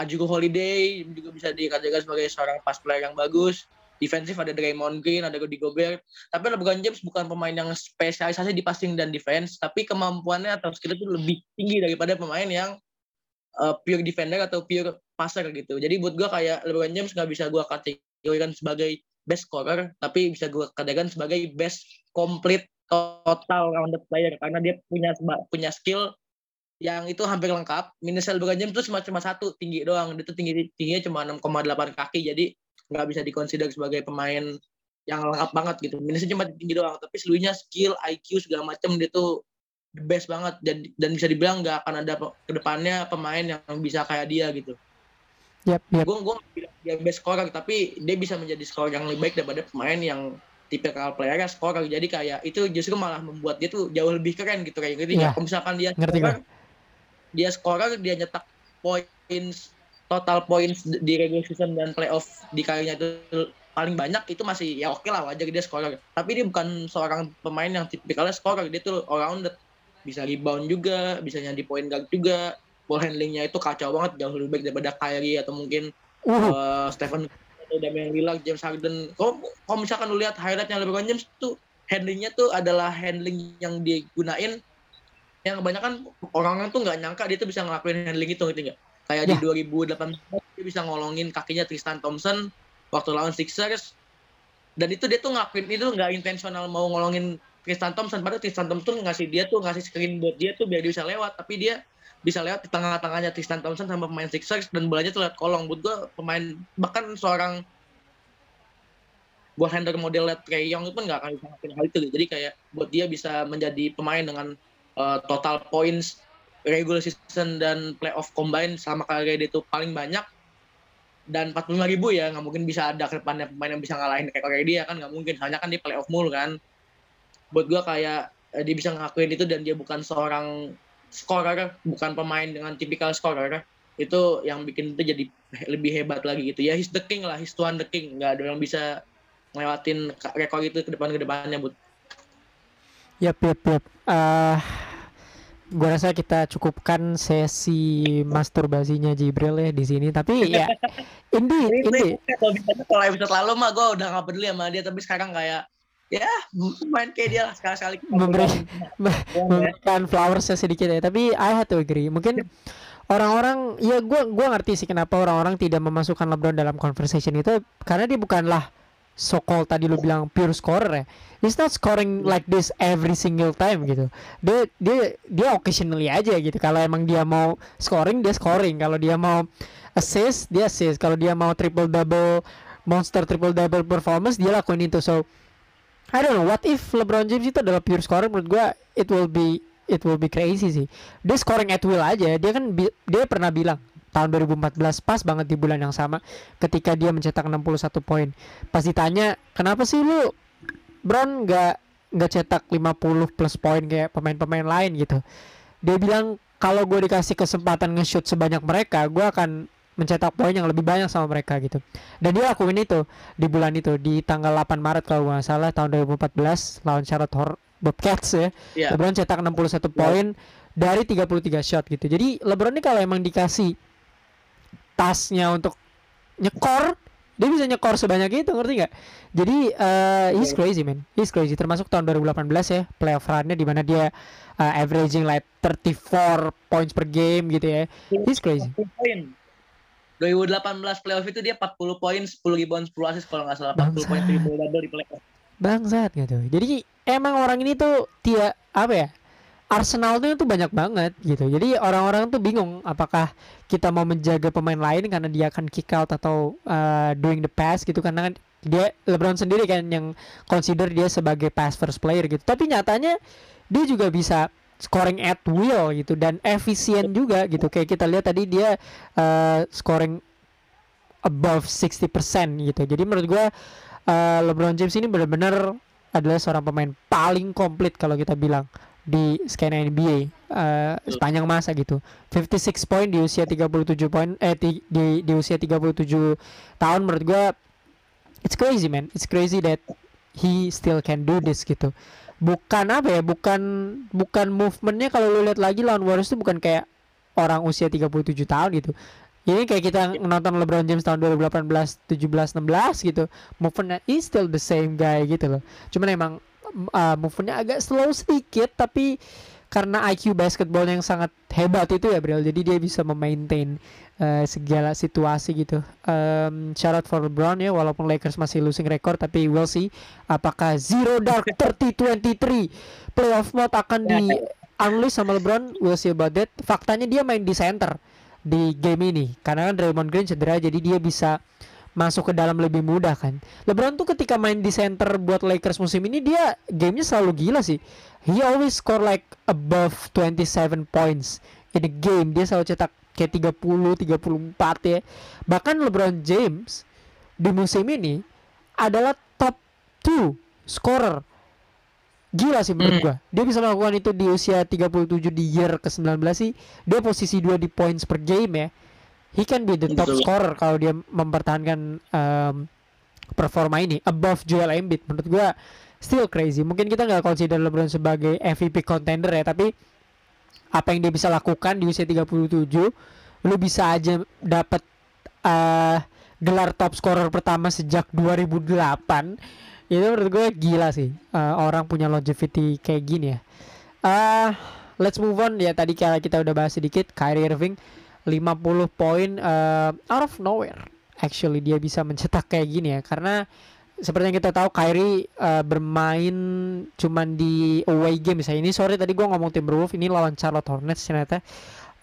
Ajugo Holiday juga bisa dikatakan sebagai seorang pass player yang bagus. Defensif ada Draymond Green, ada Rudy Gobert. Tapi LeBron James bukan pemain yang spesialisasi di passing dan defense, tapi kemampuannya atau skill itu lebih tinggi daripada pemain yang uh, pure defender atau pure passer gitu. Jadi buat gua kayak LeBron James nggak bisa gua kategorikan sebagai best scorer, tapi bisa gua kategorikan sebagai best complete total rounded player karena dia punya punya skill yang itu hampir lengkap. Minusnya LeBron James itu cuma cuma satu tinggi doang. Dia tuh tinggi tingginya cuma 6,8 kaki. Jadi nggak bisa dikonsider sebagai pemain yang lengkap banget gitu. Minusnya cuma tinggi doang, tapi seluruhnya skill, IQ segala macam dia tuh the best banget dan dan bisa dibilang nggak akan ada ke depannya pemain yang bisa kayak dia gitu. Yap, yap. Gue gue bilang dia best scorer tapi dia bisa menjadi scorer yang lebih baik daripada pemain yang tipikal playernya scorer. Jadi kayak itu justru malah membuat dia tuh jauh lebih keren gitu kayak gitu. Iya. Kalau misalkan dia Ngerti scorer, dia scorer dia nyetak points total points di regular season dan playoff di karirnya itu paling banyak itu masih ya oke lah wajar dia scorer tapi dia bukan seorang pemain yang tipikalnya scorer dia tuh all bisa rebound juga bisa nyandi point guard juga ball handlingnya itu kacau banget jauh lebih baik daripada Kyrie atau mungkin Uh, uh, Stephen atau Damian Lillard, James Harden. Kalau kalau misalkan lu lihat highlightnya LeBron James tuh handlingnya tuh adalah handling yang digunain. Yang kebanyakan orang-orang tuh nggak nyangka dia tuh bisa ngelakuin handling itu gitu nggak? Kayak di 2018 dia bisa ngolongin kakinya Tristan Thompson waktu lawan Sixers. Dan itu dia tuh ngelakuin itu nggak intensional mau ngolongin Tristan Thompson. Padahal Tristan Thompson ngasih dia tuh ngasih screen buat dia tuh biar dia bisa lewat. Tapi dia bisa lewat di tengah-tengahnya Tristan Thompson sama pemain Sixers dan bolanya tuh lewat kolong. Buat gua pemain bahkan seorang buat handler model Trey Young itu pun nggak akan bisa ngakuin hal itu jadi kayak buat dia bisa menjadi pemain dengan uh, total points regular season dan playoff combine selama karir dia itu paling banyak. Dan 45 ribu ya nggak mungkin bisa ada ke depannya pemain yang bisa ngalahin kayak kayak dia kan nggak mungkin. Soalnya kan di playoff mulu kan. Buat gua kayak eh, dia bisa ngakuin itu dan dia bukan seorang scorer bukan pemain dengan tipikal scorer itu yang bikin itu jadi lebih hebat lagi gitu. Ya he's the king lah. He's tuan the king. Nggak ada yang bisa ngelewatin rekor itu ke depan ke depannya but Yap, yap, yap. Uh, gua rasa kita cukupkan sesi masturbasinya Jibril ya di sini. Tapi ya, ini, ini. Kalau episode lalu mah gue udah gak peduli sama dia, tapi sekarang kayak ya main kayak dia lah sekali-sekali. Memberi memberikan flowersnya sedikit ya tapi I have to agree. Mungkin orang-orang ya gua gua ngerti sih kenapa orang-orang tidak memasukkan LeBron dalam conversation itu karena dia bukanlah so called tadi lu bilang pure scorer ya. He's not scoring like this every single time gitu. Dia dia dia occasionally aja gitu. Kalau emang dia mau scoring dia scoring. Kalau dia mau assist dia assist. Kalau dia mau triple double monster triple double performance dia lakuin itu. So I don't know what if LeBron James itu adalah pure scorer? Menurut gua it will be it will be crazy sih. Dia scoring at will aja. Dia kan dia pernah bilang tahun 2014 pas banget di bulan yang sama ketika dia mencetak 61 poin. Pas ditanya kenapa sih lu Bron nggak nggak cetak 50 plus poin kayak pemain-pemain lain? Gitu. Dia bilang kalau gue dikasih kesempatan nge-shoot sebanyak mereka gue akan mencetak poin yang lebih banyak sama mereka gitu. Dan dia lakuin itu di bulan itu di tanggal 8 Maret kalau nggak salah tahun 2014 lawan Charlotte Hor Bobcats ya. Yeah. LeBron cetak 61 yeah. poin dari 33 shot gitu. Jadi LeBron ini kalau emang dikasih tasnya untuk nyekor dia bisa nyekor sebanyak itu ngerti nggak? Jadi uh, he's crazy man. He's crazy. Termasuk tahun 2018 ya playoff runnya di mana dia uh, averaging like 34 points per game gitu ya. He's crazy 2018 playoff itu dia 40 poin, 10 rebound, 10 assist kalau nggak salah 40 poin triple double di playoff. Bangsat gitu. Jadi emang orang ini tuh tidak apa ya? Arsenal tuh itu banyak banget gitu. Jadi orang-orang tuh bingung apakah kita mau menjaga pemain lain karena dia akan kick out atau uh, doing the pass gitu karena kan dia LeBron sendiri kan yang consider dia sebagai pass first player gitu. Tapi nyatanya dia juga bisa scoring at will gitu dan efisien juga gitu. Kayak kita lihat tadi dia uh, scoring above 60% gitu. Jadi menurut gue uh, LeBron James ini benar-benar adalah seorang pemain paling komplit kalau kita bilang di skena NBA uh, eh, sepanjang masa gitu. 56 poin di usia 37 poin eh di, di di usia 37 tahun menurut gue it's crazy man. It's crazy that he still can do this gitu bukan apa ya bukan bukan movementnya kalau lu lihat lagi lawan Warriors itu bukan kayak orang usia 37 tahun gitu. Ini kayak kita nonton LeBron James tahun 2018 17 16 gitu movementnya is still the same guy gitu loh. Cuman emang uh, movementnya agak slow sedikit tapi karena IQ basketball yang sangat hebat itu ya Bril. Jadi dia bisa memaintain uh, segala situasi gitu. Um, shout out for LeBron ya walaupun Lakers masih losing record tapi we'll see apakah Zero Dark 3023 playoff mode akan di unleash sama LeBron we'll see about that. Faktanya dia main di center di game ini karena kan Draymond Green cedera jadi dia bisa masuk ke dalam lebih mudah kan. LeBron tuh ketika main di center buat Lakers musim ini dia gamenya selalu gila sih. He always score like above 27 points in a game. Dia selalu cetak kayak 30 34 ya. Bahkan LeBron James di musim ini adalah top 2 scorer. Gila sih menurut hmm. gua. Dia bisa melakukan itu di usia 37 di year ke 19 sih. Dia posisi 2 di points per game ya. He can be the top scorer kalau dia mempertahankan um, performa ini above Joel Embiid. Menurut gua still crazy. Mungkin kita nggak consider LeBron sebagai MVP contender ya tapi apa yang dia bisa lakukan di usia 37 lu bisa aja dapat uh, gelar top scorer pertama sejak 2008 itu menurut gue gila sih uh, orang punya longevity kayak gini ya. Uh, let's move on. Ya tadi kayak kita udah bahas sedikit Kyrie Irving 50 poin uh, out of nowhere. Actually dia bisa mencetak kayak gini ya karena seperti yang kita tahu Kyrie uh, bermain cuman di away game misalnya ini sorry tadi gue ngomong Timberwolves ini lawan Charlotte Hornets ternyata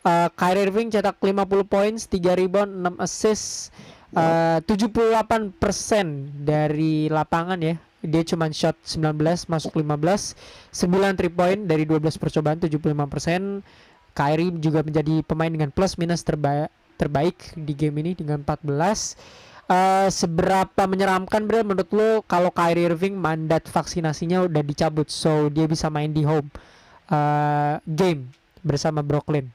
uh, Kyrie Irving cetak 50 poin 3 rebound 6 assist Uh, 78% dari lapangan ya. Dia cuma shot 19 masuk 15, 9 3 point dari 12 percobaan 75%. Kyrie juga menjadi pemain dengan plus minus terbaik terbaik di game ini dengan 14. Uh, seberapa menyeramkan bre menurut lo kalau Kyrie Irving mandat vaksinasinya udah dicabut so dia bisa main di home uh, game bersama Brooklyn?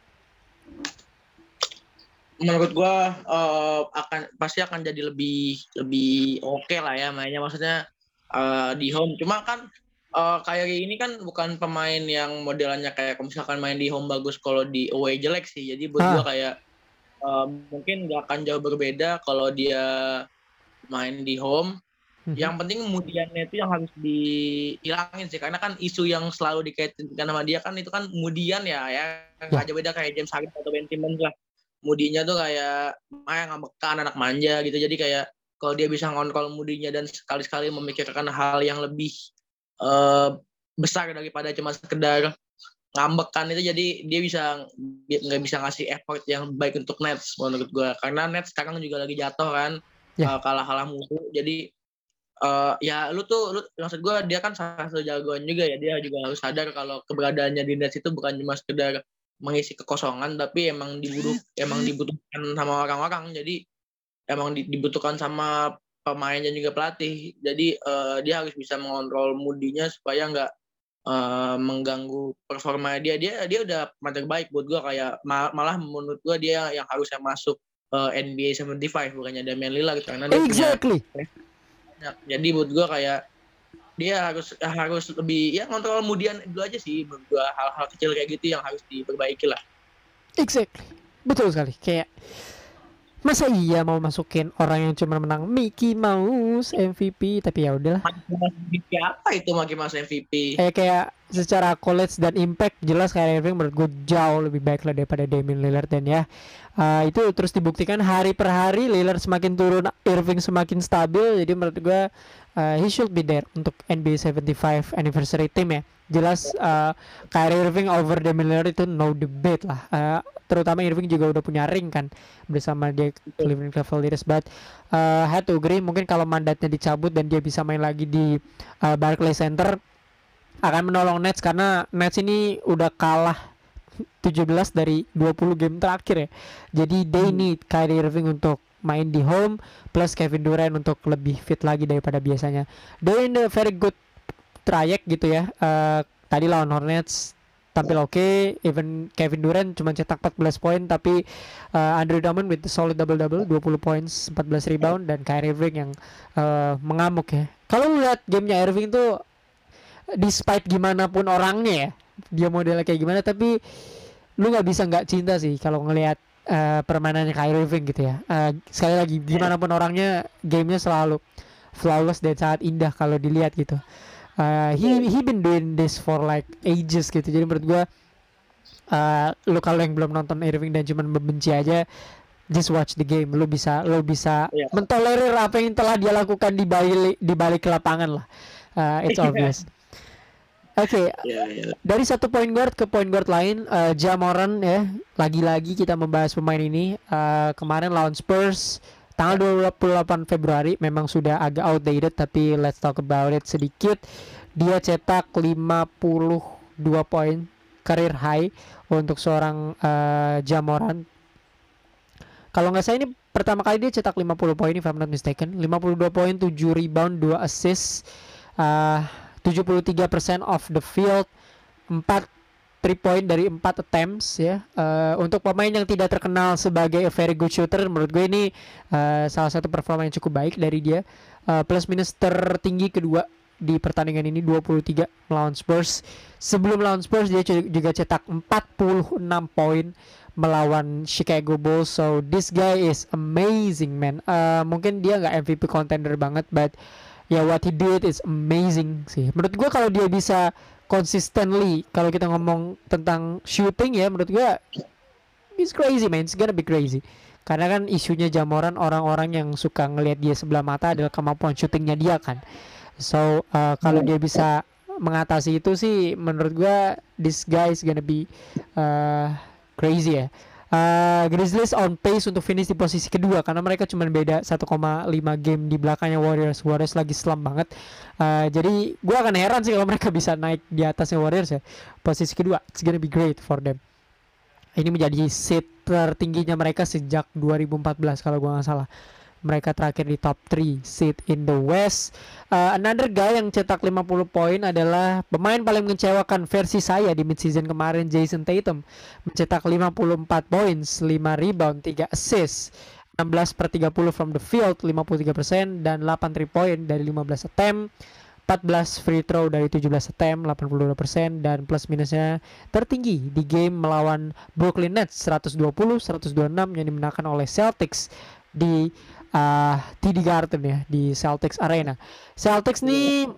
menurut gua uh, akan pasti akan jadi lebih lebih oke okay lah ya mainnya maksudnya uh, di home cuma kan uh, kayak ini kan bukan pemain yang modelannya kayak misalkan main di home bagus kalau di away jelek sih jadi buat ah. gua kayak uh, mungkin nggak akan jauh berbeda kalau dia main di home hmm. yang penting kemudiannya itu yang harus dihilangin sih karena kan isu yang selalu dikaitkan sama dia kan itu kan kemudian ya ya nggak ya. jauh beda kayak James Harden atau Ben Simmons lah mudinya tuh kayak ah ngambekan anak manja gitu jadi kayak kalau dia bisa ngontrol mudinya dan sekali-sekali memikirkan hal yang lebih uh, besar daripada cuma sekedar ngambekan itu jadi dia bisa nggak bisa ngasih effort yang baik untuk Nets menurut gue karena Nets sekarang juga lagi jatuh kan yeah. Ya. uh, kalah kalah musuh jadi uh, ya lu tuh lu maksud gue dia kan salah satu jagoan juga ya dia juga harus sadar kalau keberadaannya di Nets itu bukan cuma sekedar mengisi kekosongan tapi emang dibutuh emang dibutuhkan sama orang-orang jadi emang dibutuhkan sama pemain dan juga pelatih jadi uh, dia harus bisa mengontrol mudinya supaya nggak uh, mengganggu performa dia dia dia udah pemain terbaik buat gua kayak malah menurut gua dia yang harusnya masuk uh, NBA 75 bukannya Damian Lillard karena dia exactly. punya jadi buat gua kayak dia harus harus lebih ya ngontrol kemudian dulu aja sih menurut hal-hal kecil kayak gitu yang harus diperbaiki lah. Exactly. Betul sekali. Kayak masa iya mau masukin orang yang cuma menang Mickey Mouse MVP tapi ya udahlah. MVP apa itu Mickey Mouse MVP kayak kayak secara college dan impact jelas kayak Irving menurut gue jauh lebih baik lah daripada Damian Lillard dan ya. Uh, itu terus dibuktikan hari per hari Lillard semakin turun Irving semakin stabil. Jadi menurut gue uh, he should be there untuk NBA 75 anniversary team ya. Jelas uh, Kyrie Irving over Damian Lillard itu no debate lah. Uh, terutama Irving juga udah punya ring kan bersama dia Cleveland Cavaliers. But uh, had to agree mungkin kalau mandatnya dicabut dan dia bisa main lagi di uh, Barclays Center akan menolong Nets karena Nets ini udah kalah 17 dari 20 game terakhir ya. Jadi they hmm. need Kyrie Irving untuk main di home plus Kevin Durant untuk lebih fit lagi daripada biasanya. Doing the very good trayek gitu ya. Uh, tadi lawan Hornets tampil oke, okay. even Kevin Durant cuma cetak 14 poin tapi uh, Andrew Drummond with the solid double double 20 points, 14 rebound dan Kyrie Irving yang uh, mengamuk ya. Kalau lihat gamenya Irving tuh despite gimana pun orangnya ya, dia modelnya kayak gimana tapi lu nggak bisa nggak cinta sih kalau ngelihat uh, permainannya Kyrie Irving gitu ya. Uh, sekali lagi gimana pun orangnya gamenya selalu flawless dan sangat indah kalau dilihat gitu. Uh, he he been doing this for like ages gitu. Jadi menurut gua uh, lu kalau yang belum nonton Irving dan cuma membenci aja just watch the game lu bisa lu bisa yeah. mentolerir apa yang telah dia lakukan di balik di balik lapangan lah uh, it's obvious Oke, okay. Yeah, yeah. dari satu point guard ke point guard lain, uh, Jamoran ya, lagi-lagi kita membahas pemain ini. Uh, kemarin lawan Spurs, tanggal 28 Februari, memang sudah agak outdated, tapi let's talk about it sedikit. Dia cetak 52 poin, career high untuk seorang uh, Jamoran. Kalau nggak salah ini pertama kali dia cetak 50 poin, if I'm not mistaken. 52 poin, 7 rebound, 2 assist. Uh, 73% of the field 4 3 point dari 4 attempts ya. Uh, untuk pemain yang tidak terkenal sebagai a very good shooter menurut gue ini uh, salah satu performa yang cukup baik dari dia. Uh, plus minus tertinggi kedua di pertandingan ini 23 melawan Spurs. Sebelum melawan Spurs dia juga cetak 46 poin melawan Chicago Bulls. So this guy is amazing man. Uh, mungkin dia nggak MVP contender banget but ya what he did is amazing sih. Menurut gua kalau dia bisa consistently kalau kita ngomong tentang shooting ya menurut gua it's crazy man, it's gonna be crazy. Karena kan isunya Jamoran orang-orang yang suka ngelihat dia sebelah mata adalah kemampuan shootingnya dia kan. So uh, kalau dia bisa mengatasi itu sih menurut gua this guy is gonna be uh, crazy ya. Uh, Grizzlies on pace untuk finish di posisi kedua karena mereka cuma beda 1,5 game di belakangnya Warriors. Warriors lagi slump banget. Uh, jadi gue akan heran sih kalau mereka bisa naik di atasnya Warriors ya. Posisi kedua, it's gonna be great for them. Ini menjadi seat tertingginya mereka sejak 2014 kalau gue nggak salah mereka terakhir di top 3 seat in the West. Uh, another guy yang cetak 50 poin adalah pemain paling mengecewakan versi saya di midseason kemarin Jason Tatum mencetak 54 poin, 5 rebound, 3 assist. 16 per 30 from the field 53% dan 8 3 point dari 15 attempt 14 free throw dari 17 attempt 82% dan plus minusnya tertinggi di game melawan Brooklyn Nets 120 126 yang dimenangkan oleh Celtics di uh, TD Garden ya di Celtics Arena. Celtics nih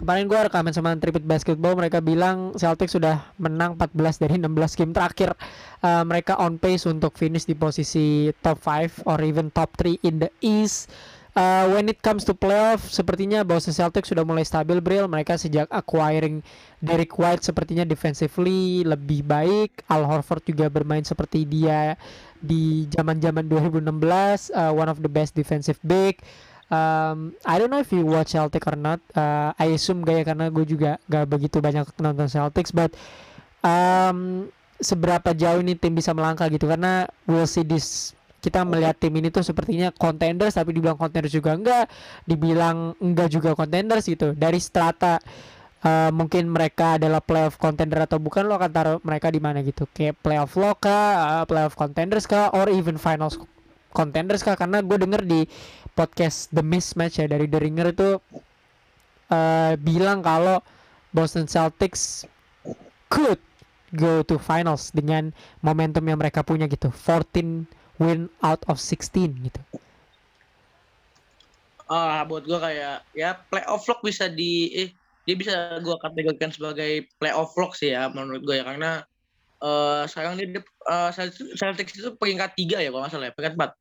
kemarin gue rekaman sama Tripit Basketball mereka bilang Celtics sudah menang 14 dari 16 game terakhir. Uh, mereka on pace untuk finish di posisi top 5 or even top 3 in the East. Uh, when it comes to playoff, sepertinya Boston Celtics sudah mulai stabil, Bril. Mereka sejak acquiring Derek White sepertinya defensively lebih baik. Al Horford juga bermain seperti dia di zaman-zaman 2016 uh, one of the best defensive big um, I don't know if you watch Celtic or not uh, I assume gak ya karena gue juga gak begitu banyak nonton Celtics but um, seberapa jauh ini tim bisa melangkah gitu karena we'll see this kita melihat tim ini tuh sepertinya contenders tapi dibilang contenders juga enggak dibilang enggak juga contenders gitu. Dari strata uh, mungkin mereka adalah playoff contender atau bukan lo akan taruh mereka di mana gitu. Kayak playoff lo kah uh, playoff contenders kah or even finals contenders kah? Karena gue denger di podcast The Mismatch ya dari The Ringer itu uh, bilang kalau Boston Celtics could go to finals dengan momentum yang mereka punya gitu. 14 win out of 16 gitu. Ah buat gue kayak ya playoff vlog bisa di eh, dia bisa gue kategorikan sebagai playoff vlog sih ya menurut gue ya. Karena uh, sekarang dia uh, Celtics itu peringkat tiga ya kalau nggak salah ya peringkat empat.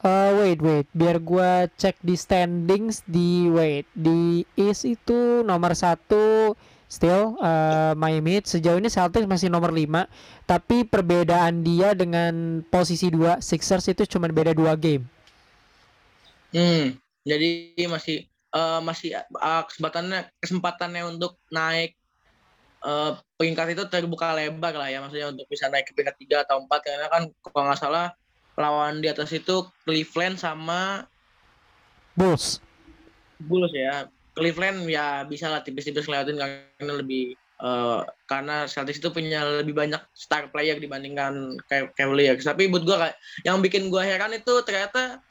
Uh, wait wait. Biar gue cek di standings di wait di East itu nomor satu still uh, Miami sejauh ini Celtics masih nomor 5 tapi perbedaan dia dengan posisi 2 Sixers itu cuma beda dua game. Hmm, jadi masih uh, masih uh, kesempatannya kesempatannya untuk naik uh, peringkat itu terbuka lebar lah ya maksudnya untuk bisa naik ke peringkat tiga atau empat karena kan kalau nggak salah lawan di atas itu Cleveland sama Bulls. Bulls ya. Cleveland ya bisa lah tipis-tipis lewatin karena lebih uh, karena Celtics itu punya lebih banyak star player dibandingkan Cavaliers. Tapi buat gue yang bikin gue heran itu ternyata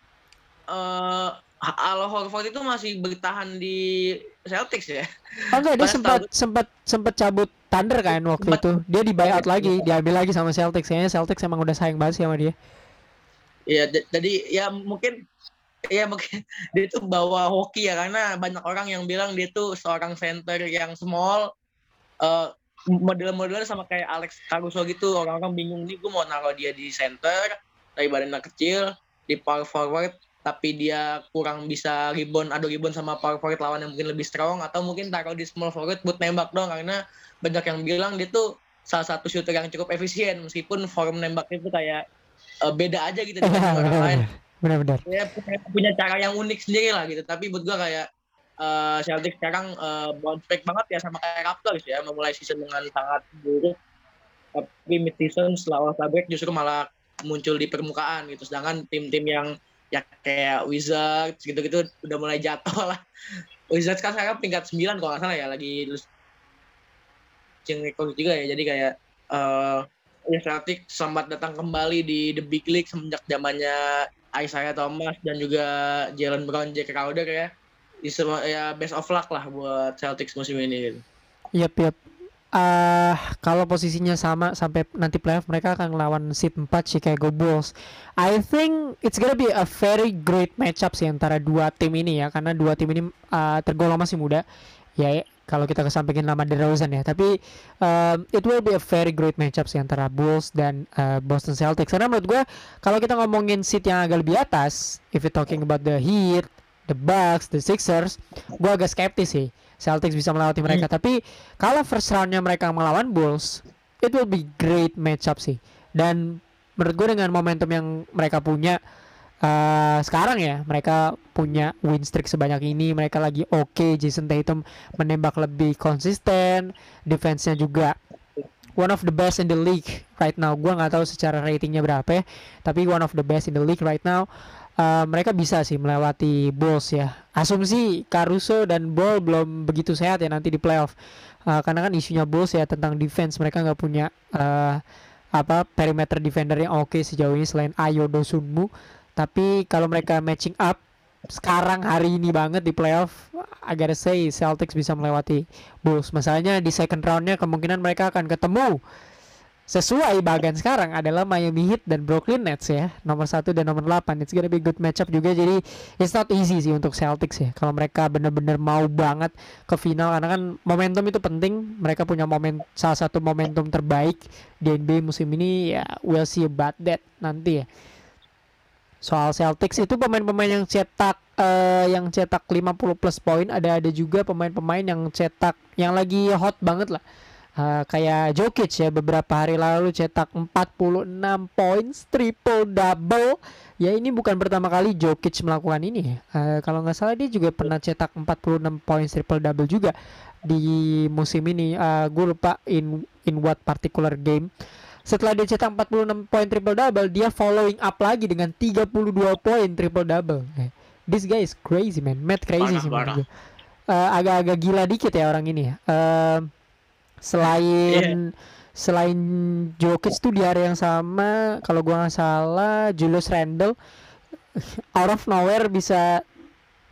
uh, Al Horford itu masih bertahan di Celtics ya. Oh enggak, dia sempat sempat sempat cabut Thunder kan waktu sempat, itu. Dia di buyout lagi, iya. diambil lagi sama Celtics. Kayaknya Celtics emang udah sayang banget sama dia. Iya, jadi ya mungkin ya mungkin dia itu bawa hoki ya karena banyak orang yang bilang dia tuh seorang center yang small uh, model-modelnya sama kayak Alex Caruso gitu orang-orang bingung nih gue mau naruh dia di center dari badannya kecil di power forward tapi dia kurang bisa rebound adu rebound sama power forward lawan yang mungkin lebih strong atau mungkin taruh di small forward buat nembak dong karena banyak yang bilang dia tuh salah satu shooter yang cukup efisien meskipun form nembaknya itu kayak uh, beda aja gitu dengan orang lain. Benar-benar. Ya punya, punya cara yang unik sendiri lah gitu. Tapi buat gua kayak uh, Celtics sekarang uh, bounce back banget ya sama kayak Raptors ya memulai season dengan sangat buruk tapi mid season setelah All justru malah muncul di permukaan gitu sedangkan tim-tim yang ya kayak Wizards gitu-gitu udah mulai jatuh lah. Wizards kan sekarang peringkat 9 kalau nggak salah ya lagi yang record juga ya. Jadi kayak uh, ya Celtic sempat datang kembali di the big league semenjak zamannya Isaiah Thomas dan juga Jalen Brown, Jack Crowder ya. Ya best of luck lah buat Celtics musim ini gitu. Yap, yap uh, kalau posisinya sama sampai nanti playoff mereka akan lawan seed 4 Chicago Bulls. I think it's gonna be a very great matchup sih antara dua tim ini ya karena dua tim ini uh, tergolong masih muda. Ya kalau kita kesampingin nama DeRozan ya, tapi um, it will be a very great matchup sih antara Bulls dan uh, Boston Celtics. Karena menurut gue kalau kita ngomongin seat yang agak lebih atas, if you talking about the Heat, the Bucks, the Sixers, gue agak skeptis sih Celtics bisa melewati mereka. Hmm. Tapi kalau first roundnya mereka melawan Bulls, it will be great matchup sih. Dan menurut gue dengan momentum yang mereka punya uh, sekarang ya mereka punya win streak sebanyak ini. Mereka lagi oke. Okay. Jason Tatum menembak lebih konsisten. Defense-nya juga one of the best in the league right now. Gue nggak tahu secara ratingnya berapa ya tapi one of the best in the league right now. Uh, mereka bisa sih melewati Bulls ya. Asumsi Caruso dan Ball belum begitu sehat ya nanti di playoff. Uh, karena kan isunya Bulls ya tentang defense. Mereka nggak punya uh, apa perimeter defender yang oke okay sejauh ini selain Ayo Dosunmu tapi kalau mereka matching up sekarang hari ini banget di playoff gotta say Celtics bisa melewati Bulls. Masalahnya di second roundnya kemungkinan mereka akan ketemu sesuai bagian sekarang. Adalah Miami Heat dan Brooklyn Nets ya. Nomor satu dan nomor 8 it's gonna be good matchup juga. Jadi it's not easy sih untuk Celtics ya. Kalau mereka bener-bener mau banget ke final. Karena kan momentum itu penting. Mereka punya momen salah satu momentum terbaik di NBA musim ini. Ya we'll see about that nanti ya soal Celtics itu pemain-pemain yang cetak uh, yang cetak 50 plus poin ada ada juga pemain-pemain yang cetak yang lagi hot banget lah. Uh, kayak Jokic ya beberapa hari lalu cetak 46 points triple double ya ini bukan pertama kali Jokic melakukan ini uh, kalau nggak salah dia juga pernah cetak 46 points triple double juga di musim ini. Uh, gue lupa in in what particular game setelah dia cetak 46 poin triple double dia following up lagi dengan 32 poin triple double. This guy is crazy man. Mad crazy sih menurut gue uh, agak-agak gila dikit ya orang ini ya. Uh, selain yeah. selain Jokic tuh di area yang sama kalau gua nggak salah Julius Randle out of nowhere bisa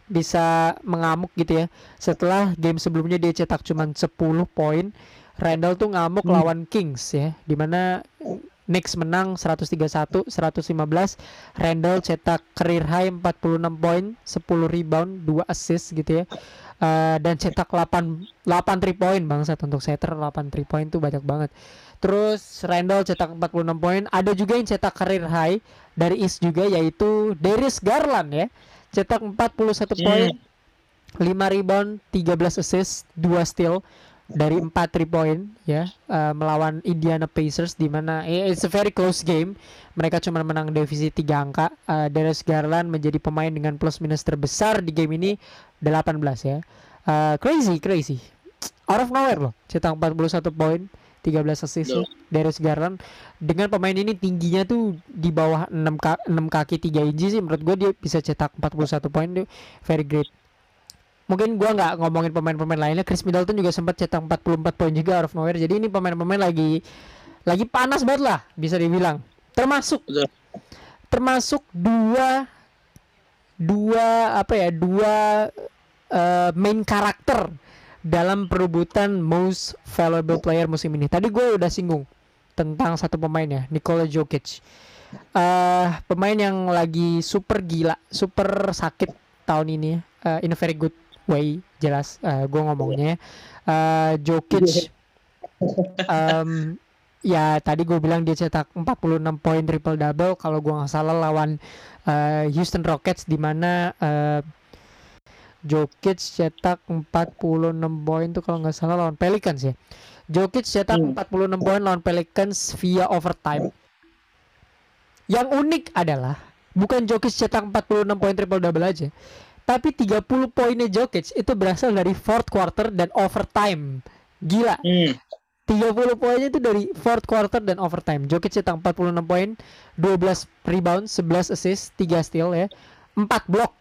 bisa mengamuk gitu ya. Setelah game sebelumnya dia cetak cuma 10 poin Randall tuh ngamuk hmm. lawan Kings ya di mana Knicks menang 131 115 Randall cetak career high 46 poin 10 rebound 2 assist gitu ya. Uh, dan cetak 8 8 3 point bangsat. Untuk setter 8 3 point tuh banyak banget. Terus Randall cetak 46 poin. Ada juga yang cetak career high dari East juga yaitu Darius Garland ya. Cetak 41 poin 5 rebound 13 assist 2 steal dari 4 3 point ya uh, melawan Indiana Pacers di mana eh, it's a very close game. Mereka cuma menang divisi 3 angka. Uh, Darius Garland menjadi pemain dengan plus minus terbesar di game ini 18 ya. Uh, crazy crazy. Out of nowhere loh. Cetak 41 poin, 13 assist no. Darius Garland dengan pemain ini tingginya tuh di bawah 6 ka 6 kaki 3 inci sih menurut gue dia bisa cetak 41 poin tuh very great mungkin gua nggak ngomongin pemain-pemain lainnya Chris Middleton juga sempat cetak 44 poin juga out of nowhere jadi ini pemain-pemain lagi lagi panas banget lah bisa dibilang. Termasuk termasuk dua dua apa ya dua uh, main karakter dalam perebutan most valuable player musim ini. Tadi gue udah singgung tentang satu pemain ya Nikola Jokic. Uh, pemain yang lagi super gila super sakit tahun ini uh, in a very good way jelas uh, eh, gue ngomongnya. Uh, Jokic um, ya tadi gue bilang dia cetak 46 poin triple double kalau gue nggak salah lawan uh, Houston Rockets di mana uh, Jokic cetak 46 poin tuh kalau nggak salah lawan Pelicans ya. Jokic cetak hmm. 46 poin lawan Pelicans via overtime. Yang unik adalah bukan Jokic cetak 46 poin triple double aja tapi 30 poinnya Jokic itu berasal dari fourth quarter dan overtime. Gila. Hmm. 30 poinnya itu dari fourth quarter dan overtime. Jokic cetak 46 poin, 12 rebound, 11 assist, 3 steal ya. 4 block.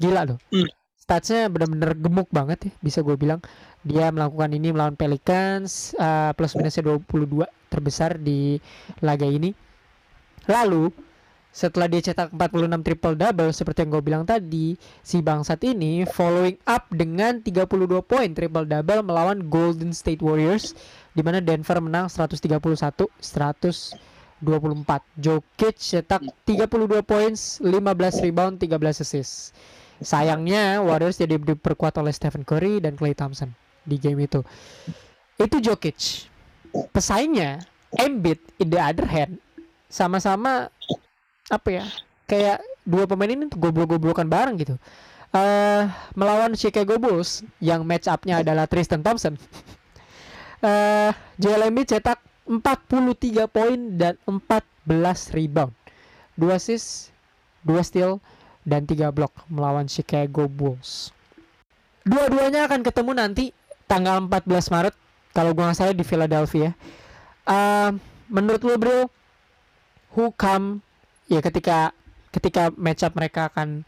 Gila loh. Hmm. Statsnya benar-benar gemuk banget ya, bisa gue bilang. Dia melakukan ini melawan Pelicans, uh, plus minusnya 22 terbesar di laga ini. Lalu setelah dia cetak 46 triple double seperti yang gue bilang tadi, si bangsat ini following up dengan 32 poin triple double melawan Golden State Warriors di mana Denver menang 131 124. Jokic cetak 32 poin, 15 rebound, 13 assist. Sayangnya Warriors jadi diperkuat oleh Stephen Curry dan Klay Thompson di game itu. Itu Jokic. Pesaingnya Embiid in the other hand sama-sama apa ya kayak dua pemain ini goblok-goblokan bareng gitu uh, melawan Chicago Bulls yang match upnya adalah Tristan Thompson uh, Joel Embiid cetak 43 poin dan 14 rebound. 2 assist, 2 steal dan 3 block melawan Chicago Bulls. Dua-duanya akan ketemu nanti tanggal 14 Maret kalau gua nggak salah di Philadelphia. Uh, menurut lo bro, who come ya ketika ketika matchup mereka akan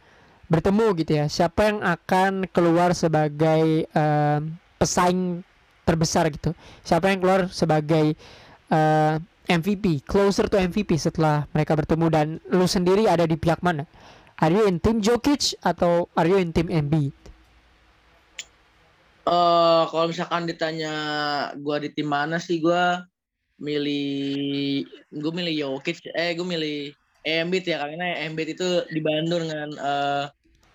bertemu gitu ya, siapa yang akan keluar sebagai uh, pesaing terbesar gitu? Siapa yang keluar sebagai uh, MVP, closer to MVP setelah mereka bertemu dan lu sendiri ada di pihak mana? Are you in tim Jokic atau are you in tim Embiid? Uh, kalau misalkan ditanya gua di tim mana sih gua milih gue milih Jokic eh gue milih Embiid ya karena Embiid itu dibantu dengan uh,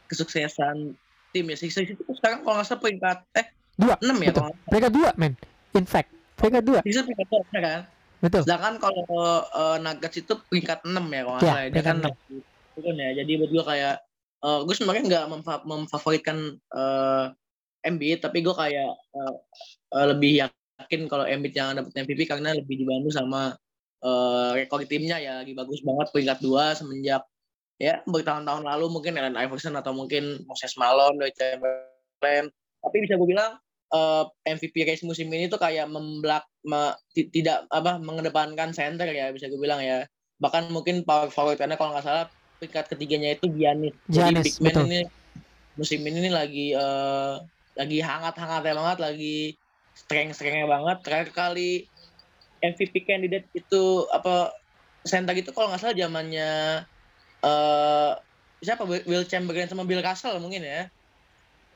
kesuksesan tim ya. Sixers itu sekarang kalau nggak salah peringkat eh dua. enam ya kalau mereka dua men. In fact peringkat dua. Sixers peringkat dua ya kan? Betul. Sedangkan kalau uh, Nuggets itu peringkat enam ya kalau nggak Ya, salah ya. dia peringkat kan turun ya. Jadi buat gue kayak uh, gue sebenarnya nggak memfa- memfavoritkan uh, Embiid tapi gue kayak uh, uh, lebih yakin kalau Embiid yang dapat MVP karena lebih dibantu sama uh, rekor timnya ya lagi bagus banget peringkat dua semenjak ya bertahun-tahun lalu mungkin Allen Iverson atau mungkin Moses Malone, Dwight Chamberlain. Tapi bisa gue bilang uh, MVP race musim ini tuh kayak memblak me- ti- tidak apa mengedepankan center ya bisa gue bilang ya. Bahkan mungkin power forward karena kalau nggak salah peringkat ketiganya itu Giannis. Jadi Giannis, big man betul. ini musim ini lagi eh, lagi hangat-hangatnya banget lagi strength-strengthnya banget. Terakhir kali MVP candidate itu apa center itu kalau nggak salah zamannya eh siapa Will Chamberlain sama Bill Russell mungkin ya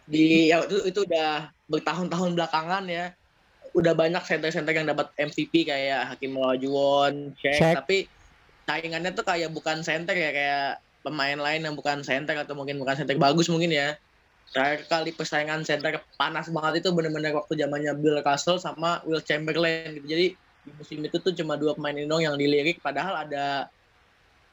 di ya, itu itu udah bertahun-tahun belakangan ya udah banyak center-center yang dapat MVP kayak Hakim Olajuwon, Shaq, Shaq. tapi saingannya tuh kayak bukan center ya kayak pemain lain yang bukan center atau mungkin bukan center bagus mungkin ya. Terakhir kali persaingan center panas banget itu bener-bener waktu zamannya Bill Russell sama Will Chamberlain gitu. Jadi di musim itu tuh cuma dua pemain ini dong yang dilirik padahal ada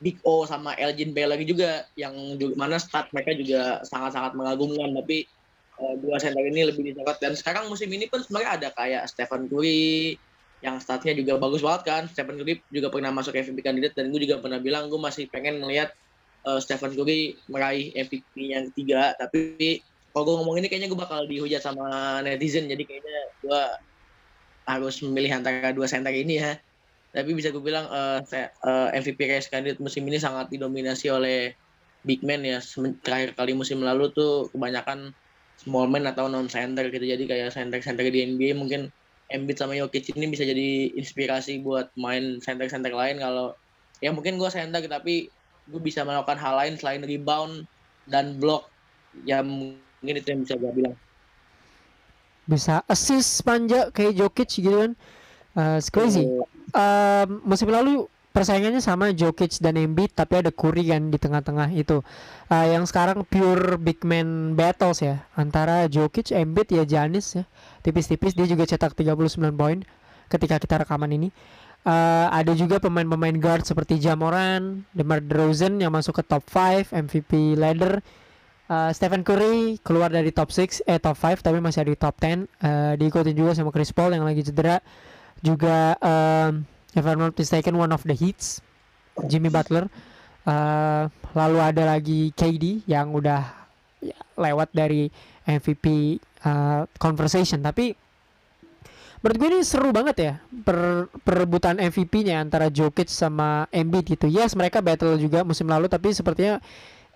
Big O sama Elgin Baylor juga yang juga, mana start mereka juga sangat-sangat mengagumkan tapi eh, dua center ini lebih disorot dan sekarang musim ini pun sebenarnya ada kayak Stephen Curry yang statnya juga bagus banget kan. Stephen Curry juga pernah masuk MVP kandidat dan gue juga pernah bilang gue masih pengen ngelihat eh, Stephen Curry meraih MVP yang ketiga. Tapi kalau gue ngomong ini kayaknya gue bakal dihujat sama netizen jadi kayaknya gue harus memilih antara dua center ini ya. Tapi bisa gue bilang eh, saya- eh, MVP race kandidat musim ini sangat didominasi oleh big man ya. Terakhir kali musim lalu tuh kebanyakan small man atau non center gitu. Jadi kayak center center di NBA mungkin Embiid sama Jokic ini bisa jadi inspirasi buat main center center lain kalau ya mungkin gue center tapi gue bisa melakukan hal lain selain rebound dan block. Ya mungkin itu yang bisa gue bilang bisa assist panja kayak Jokic gitu kan Uh, it's crazy um, musim lalu persaingannya sama Jokic dan Embiid tapi ada Curry kan di tengah-tengah itu. Uh, yang sekarang pure big man battles ya antara Jokic, Embiid ya Giannis ya. Tipis-tipis dia juga cetak 39 poin ketika kita rekaman ini. Uh, ada juga pemain-pemain guard seperti Jamoran, DeMar DeRozan yang masuk ke top 5 MVP ladder. Uh, Stephen Curry keluar dari top 6 eh top 5 tapi masih ada di top 10. Uh, diikutin juga sama Chris Paul yang lagi cedera. Juga um, if I'm not mistaken one of the hits Jimmy Butler Uh, lalu ada lagi KD yang udah ya, lewat dari MVP uh, conversation tapi menurut gue ini seru banget ya per, perebutan MVP-nya antara Jokic sama Embiid gitu yes mereka battle juga musim lalu tapi sepertinya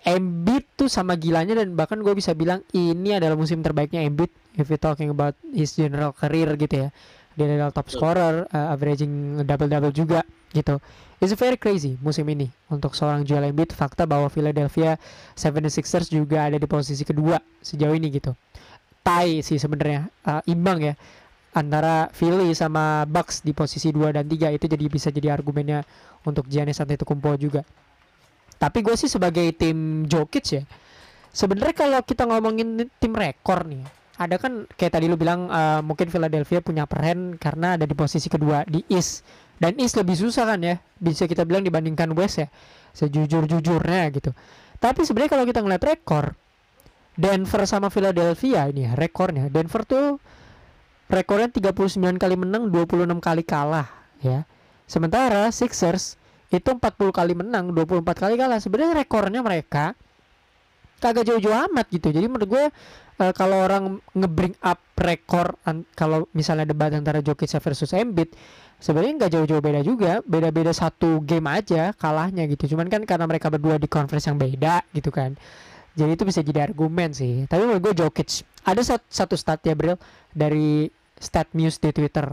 Embiid tuh sama gilanya dan bahkan gue bisa bilang ini adalah musim terbaiknya Embiid if we talking about his general career gitu ya. Dia adalah top scorer uh, averaging double double juga gitu. It's very crazy musim ini untuk seorang Joel Embiid. Fakta bahwa Philadelphia 76ers juga ada di posisi kedua sejauh ini gitu. Tie sih sebenarnya uh, imbang ya antara Philly sama Bucks di posisi 2 dan 3 itu jadi bisa jadi argumennya untuk Giannis Antetokounmpo juga tapi gue sih sebagai tim Jokic ya sebenarnya kalau kita ngomongin tim rekor nih ada kan kayak tadi lu bilang uh, mungkin Philadelphia punya peran karena ada di posisi kedua di East. Dan East lebih susah kan ya bisa kita bilang dibandingkan West ya sejujur-jujurnya gitu. Tapi sebenarnya kalau kita ngeliat rekor Denver sama Philadelphia ini ya rekornya. Denver tuh rekornya 39 kali menang 26 kali kalah ya. Sementara Sixers itu 40 kali menang, 24 kali kalah. Sebenarnya rekornya mereka kagak jauh-jauh amat gitu. Jadi menurut gue uh, kalau orang ngebring up rekor kalau misalnya debat antara Jokic versus Embiid sebenarnya nggak jauh-jauh beda juga. Beda-beda satu game aja kalahnya gitu. Cuman kan karena mereka berdua di conference yang beda gitu kan. Jadi itu bisa jadi argumen sih. Tapi menurut gue Jokic ada satu stat ya Bril dari stat news di Twitter.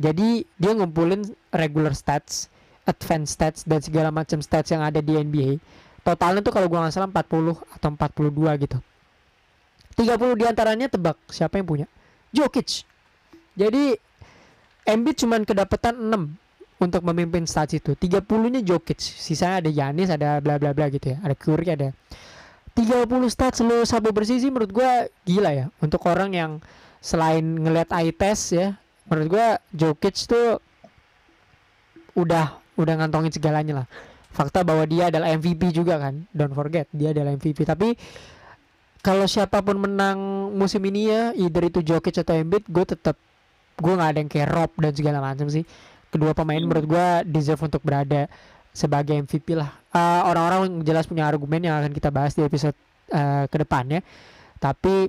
Jadi dia ngumpulin regular stats advanced stats dan segala macam stats yang ada di NBA totalnya tuh kalau gue nggak salah 40 atau 42 gitu. 30 di antaranya tebak. Siapa yang punya? Jokic. Jadi Embiid cuma kedapetan 6 untuk memimpin stats itu. 30 nya Jokic, sisanya ada Yanis, ada bla bla bla gitu ya. Ada Curry, ada. 30 stats lo sabu bersih sih menurut gua gila ya. Untuk orang yang selain ngelihat eye test ya. Menurut gua Jokic tuh udah udah ngantongin segalanya lah. Fakta bahwa dia adalah MVP juga kan. Don't forget, dia adalah MVP. Tapi kalau siapa pun menang musim ini ya, either itu Jokic atau Embiid, gue tetap gue nggak ada yang kayak Rob dan segala macam sih kedua pemain menurut gue deserve untuk berada sebagai MVP lah uh, orang-orang jelas punya argumen yang akan kita bahas di episode uh, ke depannya tapi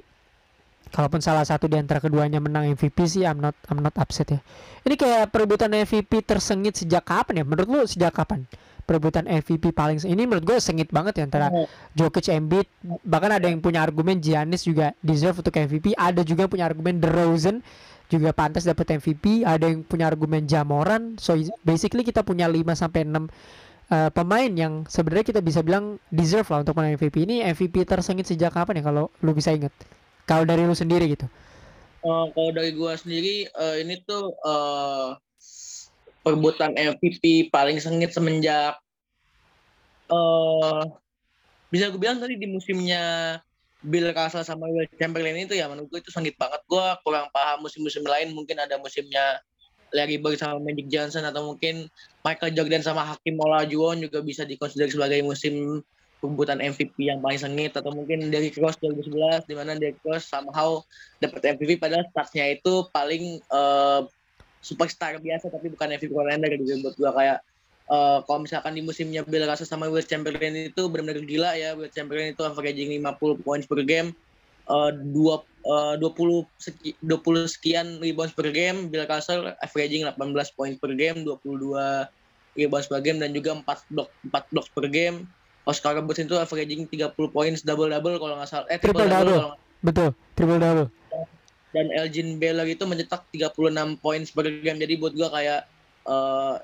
kalaupun salah satu di antara keduanya menang MVP sih I'm not I'm not upset ya. Ini kayak perebutan MVP tersengit sejak kapan ya? Menurut lu sejak kapan? Perebutan MVP paling ini menurut gue sengit banget ya antara oh. Jokic Embiid bahkan ada yang punya argumen Giannis juga deserve untuk MVP ada juga yang punya argumen DeRozan juga pantas dapat MVP ada yang punya argumen Jamoran. So basically kita punya 5 sampai 6 uh, pemain yang sebenarnya kita bisa bilang deserve lah untuk menang MVP ini MVP tersengit sejak kapan ya kalau lu bisa inget kalau dari lu sendiri gitu uh, kalau dari gua sendiri uh, ini tuh uh, perebutan MVP paling sengit semenjak uh, bisa gue bilang tadi di musimnya Bill Russell sama Will Chamberlain itu ya menurut gue itu sengit banget. Gue kurang paham musim-musim lain mungkin ada musimnya Larry Bird sama Magic Johnson atau mungkin Michael Jordan sama Hakim Olajuwon juga bisa dikonsider sebagai musim perebutan MVP yang paling sengit atau mungkin dari Cross 2011 di mana Derrick Cross somehow dapat MVP padahal statsnya itu paling uh, superstar biasa tapi bukan MVP contender gitu buat gue kayak uh, kalau misalkan di musimnya Bill Russell sama Will Chamberlain itu benar-benar gila ya. Will Chamberlain itu averaging 50 points per game uh, dua uh, 20 seki, 20 sekian rebounds per game. Bill Russell averaging 18 points per game 22 rebounds per game dan juga 4 block 4 blocks per game Oscar Robertson itu averaging 30 points double double kalau nggak salah. Eh triple, triple double, double. betul triple double dan Elgin Baylor itu mencetak 36 points per game. Jadi buat gua kayak uh,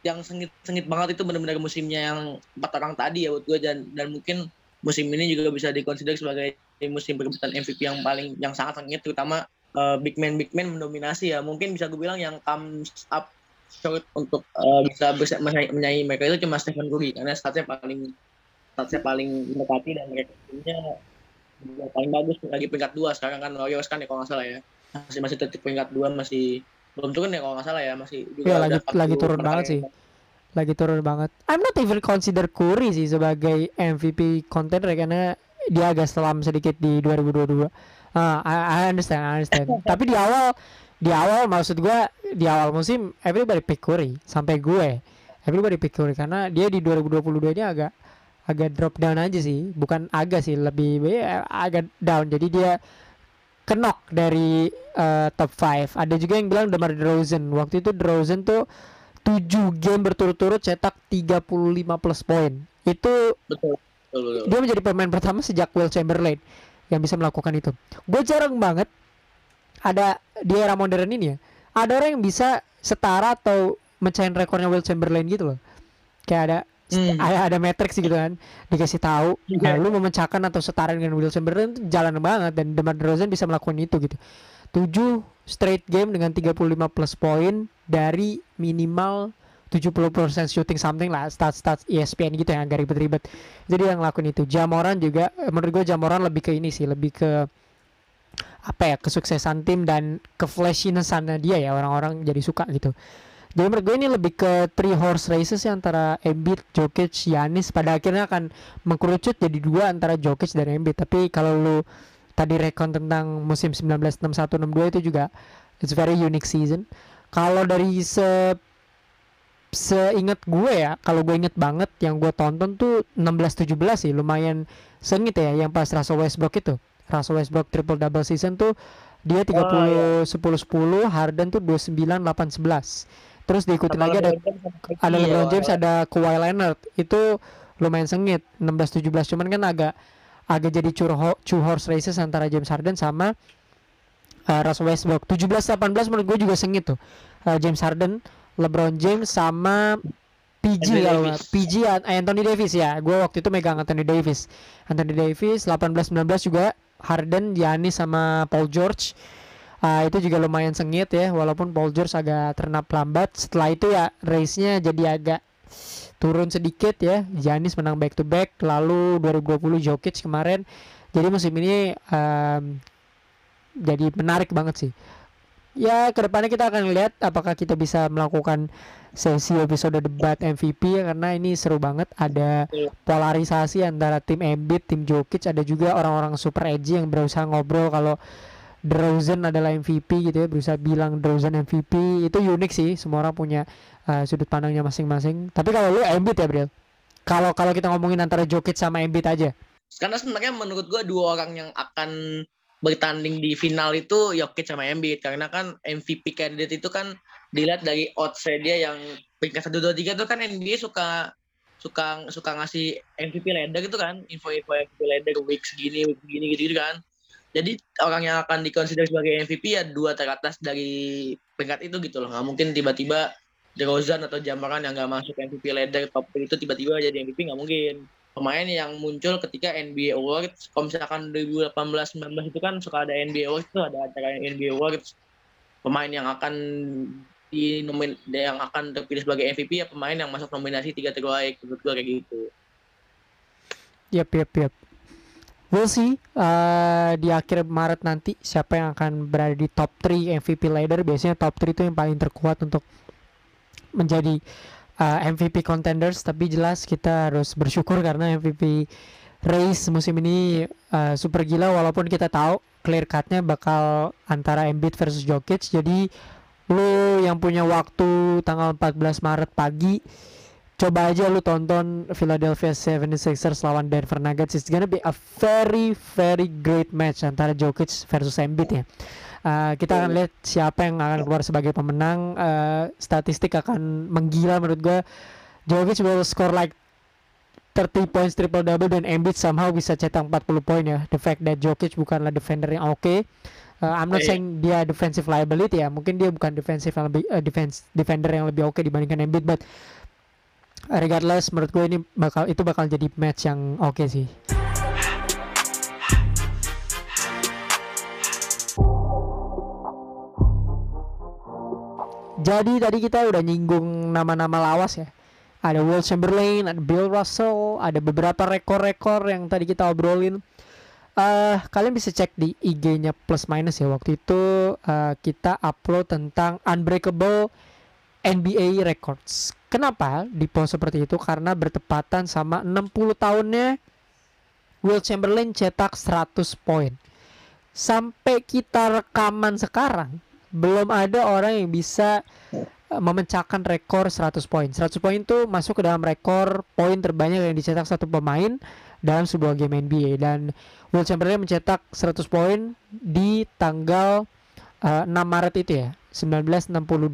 yang sengit-sengit banget itu benar-benar musimnya yang empat orang tadi ya buat gue dan dan mungkin musim ini juga bisa dikonsider sebagai musim perebutan MVP yang paling yang sangat sengit terutama uh, big man big man mendominasi ya. Mungkin bisa gue bilang yang comes up short untuk uh, bisa bisa menyaingi mereka itu cuma Stephen Curry karena statsnya paling statsnya paling mendekati dan mereka punya paling bagus lagi peringkat dua sekarang kan Warriors kan ya kalau nggak salah ya. Masih masih tetap peringkat dua masih belum turun ya kalau nggak salah ya masih juga ya, lagi lagi turun banget sih. Lagi turun banget. I'm not even consider Curry sih sebagai MVP contender karena dia agak selam sedikit di 2022 uh, ah, I, I understand I understand. Tapi di awal di awal maksud gue di awal musim everybody pick Curry sampai gue everybody pick Curry karena dia di 2022 ini agak agak drop down aja sih bukan agak sih lebih ya, agak down jadi dia kenok dari uh, top 5. Ada juga yang bilang DeMar DeRozan. Waktu itu DeRozan tuh 7 game berturut-turut cetak 35 plus poin. Itu betul, betul, betul. Dia menjadi pemain pertama sejak Will Chamberlain yang bisa melakukan itu. Gue jarang banget ada di era modern ini ya. Ada orang yang bisa setara atau mencahin rekornya Will Chamberlain gitu loh. Kayak ada hmm. ada, ada matrix gitu kan dikasih tahu yeah. nah, lu memecahkan atau setara dengan Will Chamberlain itu jalan banget dan DeMar DeRozan bisa melakukan itu gitu 7 straight game dengan 35 plus poin dari minimal 70% shooting something lah stats-stats ESPN gitu yang agak ribet-ribet jadi yang ngelakuin itu Jamoran juga menurut gue Jamoran lebih ke ini sih lebih ke apa ya kesuksesan tim dan ke flashinessannya dia ya orang-orang jadi suka gitu jadi menurut gue ini lebih ke three horse races ya antara Embiid, Jokic, Yanis pada akhirnya akan mengkerucut jadi dua antara Jokic dan Embiid. Tapi kalau lu tadi rekon tentang musim 1961-62 itu juga it's very unique season. kalau dari se seingat gue ya kalau gue inget banget yang gue tonton tuh 16-17 sih lumayan sengit ya yang pas Russell Westbrook itu Russell Westbrook triple double season tuh dia 30 Oh, 10 10 Harden tuh 29 8 11 terus diikutin Sama lagi ada LeBron James sama KD ada ya, LeBron wah. James ada Kawhi Leonard. Itu lumayan sengit 16 17 cuman kan agak agak jadi two, ho- two horse races antara James Harden sama uh, Russell Westbrook. 17 18 menurut gue juga sengit tuh. Uh, James Harden LeBron James sama PG Anthony Davis. nggak- PG An- Anthony Davis ya. Gue waktu itu megang Anthony Davis. Anthony Davis 18 19 juga Harden Giannis sama Paul George. Ah, itu juga lumayan sengit ya walaupun Paul George agak ternap lambat. Setelah itu ya race-nya jadi agak turun sedikit ya. Giannis menang back to back lalu 2020 Jokic kemarin. Jadi musim ini em, jadi menarik banget sih ya ke depannya kita akan lihat apakah kita bisa melakukan sesi episode debat MVP ya karena ini seru banget. Ada Betul. polarisasi antara tim Embiid tim Jokic ada juga orang-orang super edgy yang berusaha ngobrol kalau DeRozan adalah MVP gitu ya berusaha bilang DeRozan MVP itu unik sih semua orang punya uh, sudut pandangnya masing-masing. Tapi kalau lu Embiid ya Bril? Kalau kalau kita ngomongin antara Jokic sama Embiid aja. Karena sebenarnya menurut gua dua orang yang akan bertanding di final itu Jokic sama Embiid. Karena kan MVP candidate itu kan dilihat dari odds dia yang peringkat satu dua tiga itu kan NBA suka suka suka ngasih MVP ladder gitu kan. Info-info MVP ladder week segini week segini gitu, gitu kan. Jadi orang yang akan dikonsider sebagai MVP ya dua teratas dari peringkat itu gitu loh. Nggak mungkin tiba-tiba DeRozan atau Jamaran yang nggak masuk MVP ladder top itu tiba-tiba jadi MVP nggak mungkin pemain yang muncul ketika NBA Awards kalau misalkan 2018-19 itu kan suka ada NBA Awards itu ada acara NBA Awards pemain yang akan di yang akan terpilih sebagai MVP ya pemain yang masuk nominasi tiga terbaik menurut gua kayak gitu Yap, yap, yap. We'll see uh, di akhir Maret nanti siapa yang akan berada di top 3 MVP ladder. Biasanya top 3 itu yang paling terkuat untuk menjadi uh, MVP contenders. Tapi jelas kita harus bersyukur karena MVP race musim ini uh, super gila. Walaupun kita tahu clear cutnya bakal antara Embiid versus Jokic. Jadi lu yang punya waktu tanggal 14 Maret pagi coba aja lu tonton Philadelphia 76ers lawan Denver Nuggets it's gonna be a very very great match antara Jokic versus Embiid ya Uh, kita akan lihat siapa yang akan keluar sebagai pemenang. Uh, statistik akan menggila menurut gue Jokic will score like 30 points triple double dan Embiid somehow bisa cetak 40 poin ya. The fact that Jokic bukanlah defender yang oke. Uh, I'm not Iya. saying dia defensive liability ya. Mungkin dia bukan defensive yang lebih uh, defense defender yang lebih oke dibandingkan Embiid but regardless menurut gue ini bakal itu bakal jadi match yang oke sih jadi tadi kita udah nyinggung nama-nama lawas ya ada Will Chamberlain, ada Bill Russell, ada beberapa rekor-rekor yang tadi kita obrolin. eh kalian bisa cek di IG-nya plus minus ya. Waktu itu eh, kita upload tentang unbreakable NBA records. Kenapa di post seperti itu? Karena bertepatan sama 60 tahunnya Will Chamberlain cetak 100 poin. Sampai kita rekaman sekarang belum ada orang yang bisa eh, memecahkan rekor 100 poin. 100 poin itu masuk ke dalam rekor poin terbanyak yang dicetak satu pemain dalam sebuah game NBA dan Will Chamberlain mencetak 100 poin di tanggal eh, 6 Maret itu ya 1962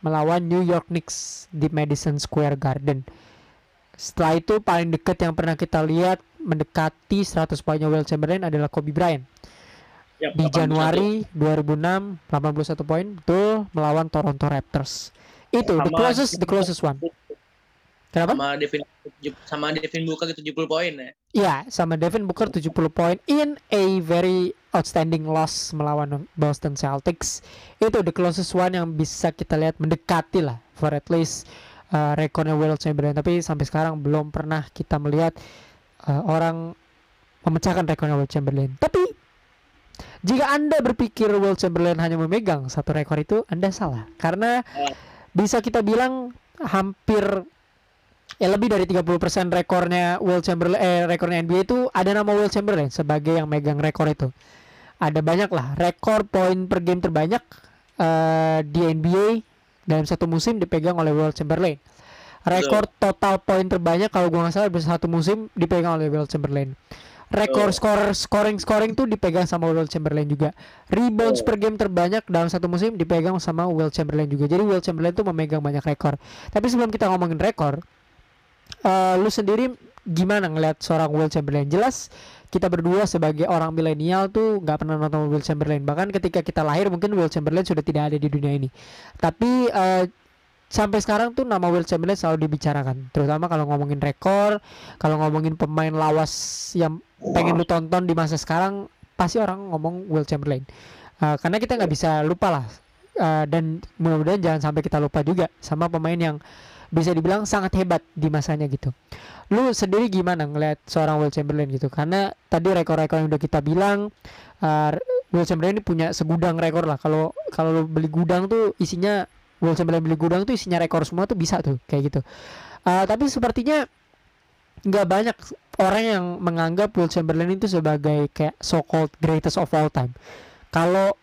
melawan New York Knicks di Madison Square Garden. Setelah itu paling dekat yang pernah kita lihat mendekati 100 poinnya Will Chamberlain adalah Kobe Bryant Ya, di 81. Januari 2006 81 poin betul melawan Toronto Raptors. Itu the Sama- closest the closest one. Kenapa? sama Devin sama Devin Booker itu 70 poin ya. Iya, sama Devin Booker 70 poin in a very outstanding loss melawan Boston Celtics. Itu the closest one yang bisa kita lihat mendekati lah for at least uh, rekornya Will Chamberlain. Tapi sampai sekarang belum pernah kita melihat uh, orang memecahkan rekornya Will Chamberlain. Tapi jika Anda berpikir Will Chamberlain hanya memegang satu rekor itu, Anda salah. Karena bisa kita bilang hampir ya lebih dari 30% rekornya Will Chamberlain eh rekornya NBA itu ada nama Will Chamberlain sebagai yang megang rekor itu. Ada banyak lah rekor poin per game terbanyak eh, di NBA dalam satu musim dipegang oleh Will Chamberlain. Rekor total poin terbanyak kalau gua nggak salah bisa satu musim dipegang oleh Will Chamberlain. Rekor Betul. skor scoring scoring tuh dipegang sama Will Chamberlain juga. Rebounds Betul. per game terbanyak dalam satu musim dipegang sama Will Chamberlain juga. Jadi Will Chamberlain tuh memegang banyak rekor. Tapi sebelum kita ngomongin rekor, eh, lu sendiri gimana ngelihat seorang Will Chamberlain? Jelas kita berdua sebagai orang milenial tuh nggak pernah nonton Will Chamberlain. Bahkan ketika kita lahir mungkin Will Chamberlain sudah tidak ada di dunia ini. Tapi eh, sampai sekarang tuh nama Will Chamberlain selalu dibicarakan, terutama kalau ngomongin rekor, kalau ngomongin pemain lawas yang pengen lu tonton di masa sekarang, pasti orang ngomong Will Chamberlain. Eh, karena kita nggak bisa lupa lah, Eh, dan mudah-mudahan jangan sampai kita lupa juga sama pemain yang bisa dibilang sangat hebat di masanya gitu. Lu sendiri gimana ngelihat seorang Will Chamberlain gitu? Karena tadi rekor-rekor yang udah kita bilang, eh, Will Chamberlain ini punya segudang rekor lah. Kalau kalau lu beli gudang tuh isinya Will Chamberlain beli gudang tuh isinya rekor semua tuh bisa tuh kayak gitu. Eh, tapi sepertinya nggak banyak orang yang menganggap Will Chamberlain itu sebagai kayak so called greatest of all time. Kalau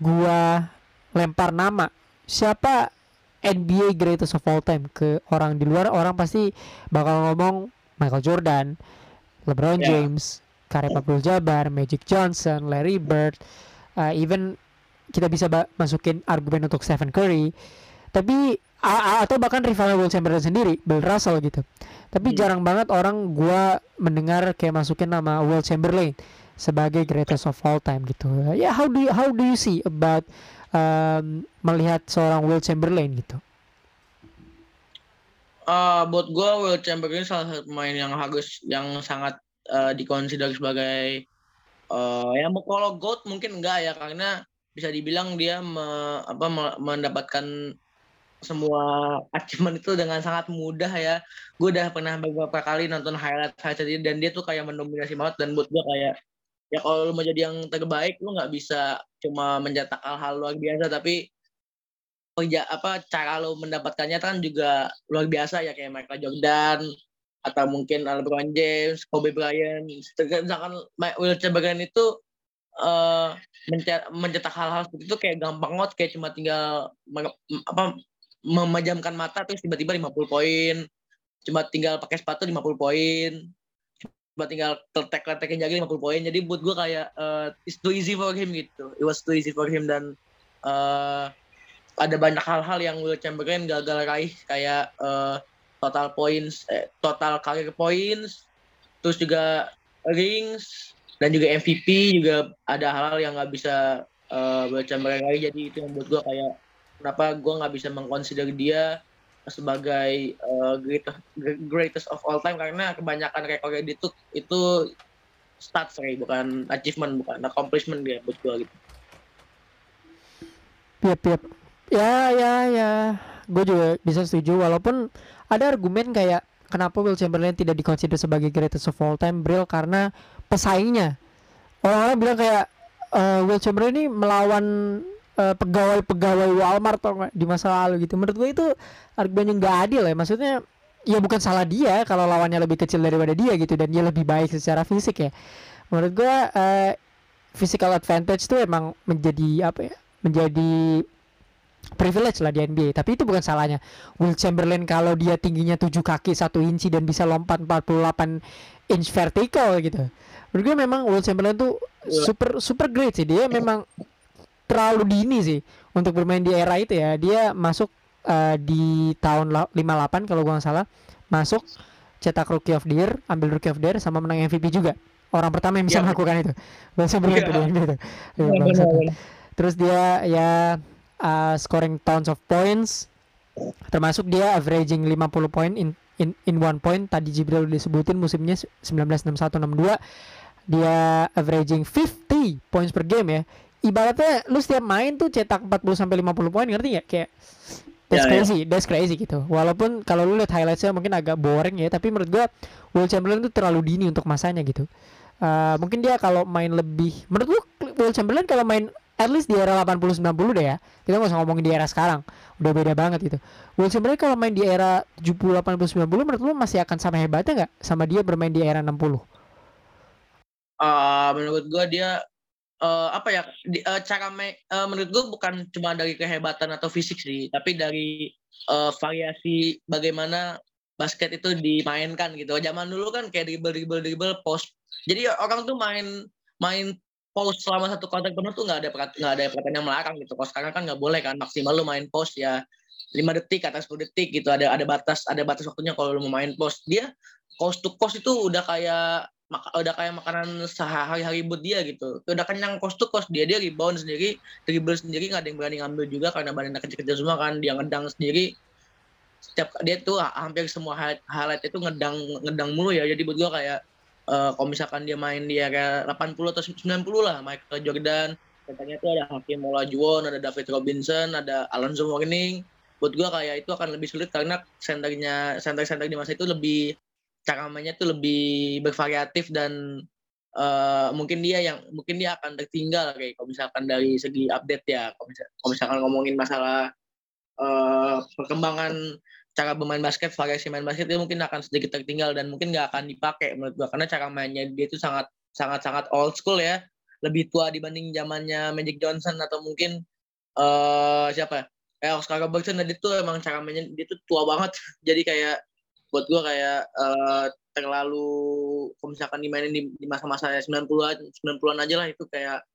gua lempar nama siapa NBA greatest of all time ke orang di luar orang pasti bakal ngomong Michael Jordan, LeBron Ya. James, Kareem Abdul-Jabbar, Magic Johnson, Larry Bird, uh, even kita bisa masukin argumen untuk Stephen Curry. Tapi a- a- atau bahkan rival Will Chamberlain sendiri, Bill Russell gitu. Tapi Hmm. jarang banget orang gua mendengar kayak masukin nama Will Chamberlain sebagai greatest of all time gitu. Ya how do you, how do you see about um, melihat seorang Will Chamberlain gitu? Eh, buat gue Will Chamberlain salah satu pemain yang harus yang sangat eh, dikonsider sebagai eh ya mau kalau GOAT mungkin enggak ya karena bisa dibilang dia me- apa me- mendapatkan semua achievement itu dengan sangat mudah ya. Gue udah pernah beberapa kali nonton highlight highlight dan dia tuh kayak mendominasi banget dan buat gue kayak ya kalau lu mau jadi yang terbaik lu nggak bisa cuma mencetak hal-hal luar biasa tapi kerja apa cara lo mendapatkannya kan juga luar biasa ya kayak Michael Jordan atau mungkin LeBron James, Kobe Bryant. Ma- Will Chamberlain itu mence- mencetak hal-hal seperti itu kayak gampang banget kayak cuma tinggal apa memejamkan mata terus tiba-tiba 50 poin. Cuma tinggal pakai sepatu 50 poin. Cuma tinggal letek-letekin jaga 50 poin. Jadi buat gue kayak eh, it's too easy for him gitu. It was too easy for him dan eh ada banyak hal-hal yang Will Chamberlain gagal raih kayak eh, total points, eh, total career points, terus juga rings dan juga MVP juga ada hal-hal yang nggak bisa eh, Will Chamberlain raih jadi itu yang buat gue kayak kenapa gue nggak bisa mengconsider dia sebagai eh, greatest of all time karena kebanyakan rekornya dia itu itu stats sorry, bukan achievement bukan accomplishment dia buat gue gitu. Yap. Ya, ya, ya. Gue juga bisa setuju. Walaupun ada argumen kayak kenapa Will Chamberlain tidak dikonsider sebagai greatest of all time, Bril, karena pesaingnya. Orang-orang bilang kayak eh, Will Chamberlain ini melawan pegawai-pegawai Walmart atau di masa lalu gitu. Menurut gue itu argumen yang nggak adil ya. Maksudnya ya bukan salah dia kalau lawannya lebih kecil daripada dia gitu dan dia lebih baik secara fisik ya. Menurut gue eh, physical advantage tuh emang menjadi apa ya? Menjadi privilege lah di NBA tapi itu bukan salahnya Will Chamberlain kalau dia tingginya 7 kaki 1 inci dan bisa lompat 48 inch vertical gitu menurut gue memang Will Chamberlain tuh Iya. super super great sih dia memang terlalu dini sih untuk bermain di era itu ya. Dia masuk eh, di tahun la- 58 kalau gua nggak salah masuk cetak rookie of the year ambil rookie of the year sama menang MVP juga. Orang pertama yang bisa Iya. melakukan itu. Di NBA tuh. Iya, bangsat. tuh. Terus dia ya uh, scoring tons of points. Termasuk dia averaging 50 poin in in in one point. Tadi Jibril udah disebutin musimnya 1961-62 dia averaging 50 points per game ya ibaratnya lu setiap main tuh cetak 40 sampai 50 poin ngerti nggak kayak that's Ya, ya. crazy that's crazy gitu walaupun kalau lu lihat highlightsnya mungkin agak boring ya tapi menurut gua Will Chamberlain tuh terlalu dini untuk masanya gitu Uh, mungkin dia kalau main lebih menurut lu Will Chamberlain kalau main at least di era 80 90 deh ya. Kita nggak usah ngomongin di era sekarang. Udah beda banget gitu. Will Chamberlain kalau main di era 70 80 90 menurut lu masih akan sama hebatnya nggak sama dia bermain di era 60? Eh, menurut gua dia uh, apa ya di, uh, cara me, uh, menurut gue bukan cuma dari kehebatan atau fisik sih tapi dari uh, variasi bagaimana basket itu dimainkan gitu. Zaman dulu kan kayak dribble dribble dribble post. Jadi orang tuh main main post selama satu kontrak penuh tuh nggak ada nggak ada peraturan yang melarang gitu. Kalau sekarang kan nggak boleh kan maksimal lu main post ya lima detik atau 10 detik gitu. Ada ada batas ada batas waktunya kalau lu mau main post. Dia cost to cost itu udah kayak udah kayak makanan sehari-hari buat dia gitu. Udah kenyang cost to cost dia dia rebound sendiri dribble sendiri nggak ada yang berani ngambil juga karena badannya kecil-kecil semua kan dia ngedang sendiri. Setiap dia tuh hampir semua highlight itu ngedang ngedang mulu ya. Jadi buat gua kayak uh, kalau misalkan dia main di area 80 atau 90 lah Michael Jordan katanya itu ada Hakim Olajuwon ada David Robinson ada Alonzo Mourning buat gua kayak itu akan lebih sulit karena senternya center-center di masa itu lebih cara mainnya tuh lebih bervariatif dan uh, mungkin dia yang mungkin dia akan tertinggal kayak kalau misalkan dari segi update ya. Kalau, misal, kalau misalkan ngomongin masalah uh, perkembangan cara bermain basket variasi main basket itu mungkin akan sedikit tertinggal dan mungkin nggak akan dipakai menurut gua. Karena cara mainnya dia itu sangat sangat sangat old school ya. Lebih tua dibanding zamannya Magic Johnson atau mungkin uh, siapa ya? Oscar Robertson dia tuh emang cara mainnya dia tuh tua banget. Jadi kayak buat gue kayak uh, terlalu kalau misalkan dimainin di, di masa-masa 90-an 90-an aja lah itu kayak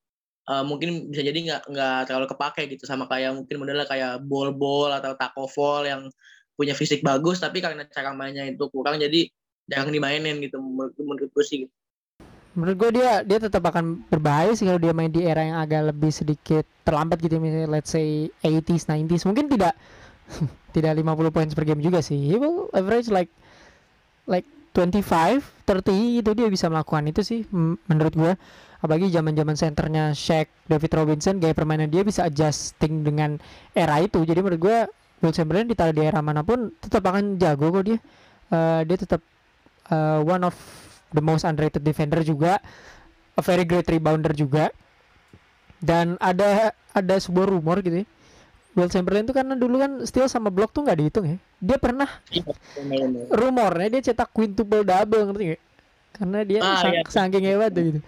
uh, mungkin bisa jadi nggak nggak terlalu kepake gitu sama kayak mungkin modelnya kayak ball-ball atau taco fall yang punya fisik bagus tapi karena cara mainnya itu kurang jadi jarang dimainin gitu menurut, menurut gue sih gitu. Menurut gue dia dia tetap akan berbahaya sih kalau dia main di era yang agak lebih sedikit terlambat gitu misalnya let's say 80s 90s mungkin tidak tidak 50 points per game juga sih. He will average like like 25 30 itu dia bisa melakukan itu sih menurut gue apalagi zaman zaman senternya Shaq David Robinson gaya permainan dia bisa adjusting dengan era itu. Jadi menurut gue Will Chamberlain ditaruh di era mana pun tetap akan jago kok dia. Uh, dia tetap uh, one of the most underrated defender juga. A very great rebounder juga. Dan ada ada sebuah rumor gitu ya Will Chamberlain itu karena dulu kan steal sama block tuh nggak dihitung ya. Dia pernah iya, rumornya dia cetak quintuple double ngerti gak? Karena dia ah, sang, iya. saking hebat tuh gitu.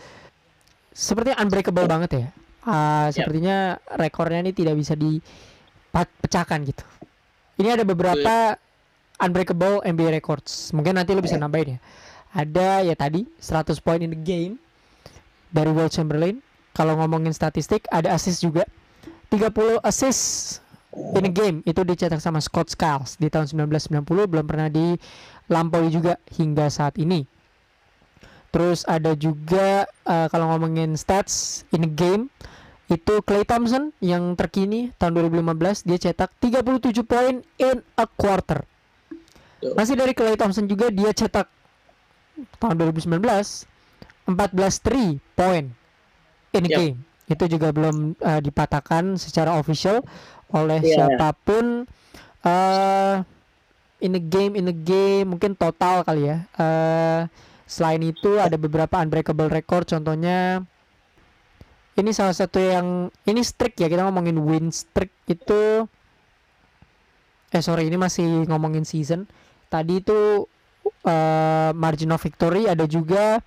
Sepertinya unbreakable banget ya. Uh, sepertinya rekornya ini tidak bisa dipecahkan gitu. Ini ada beberapa unbreakable NBA records. Mungkin nanti lo bisa iya. nambahin ya. Ada ya tadi 100 point in the game dari Will Chamberlain. Kalau ngomongin statistik ada assist juga 30 assist in a game itu dicetak sama Scott Skiles di tahun 1990 belum pernah dilampaui juga hingga saat ini. Terus ada juga uh, kalau ngomongin stats in a game itu Clay Thompson yang terkini tahun 2015 dia cetak 37 poin in a quarter. Masih dari Clay Thompson juga dia cetak tahun 2019 14 3 point in a yep. game itu juga belum uh, dipatahkan secara official oleh yeah. siapa pun. Uh, in a game in a game mungkin total kali ya. Uh, selain itu ada beberapa unbreakable record. Contohnya ini salah satu yang ini streak ya kita ngomongin win streak itu. Eh sorry ini masih ngomongin season. Tadi itu uh, margin of victory ada juga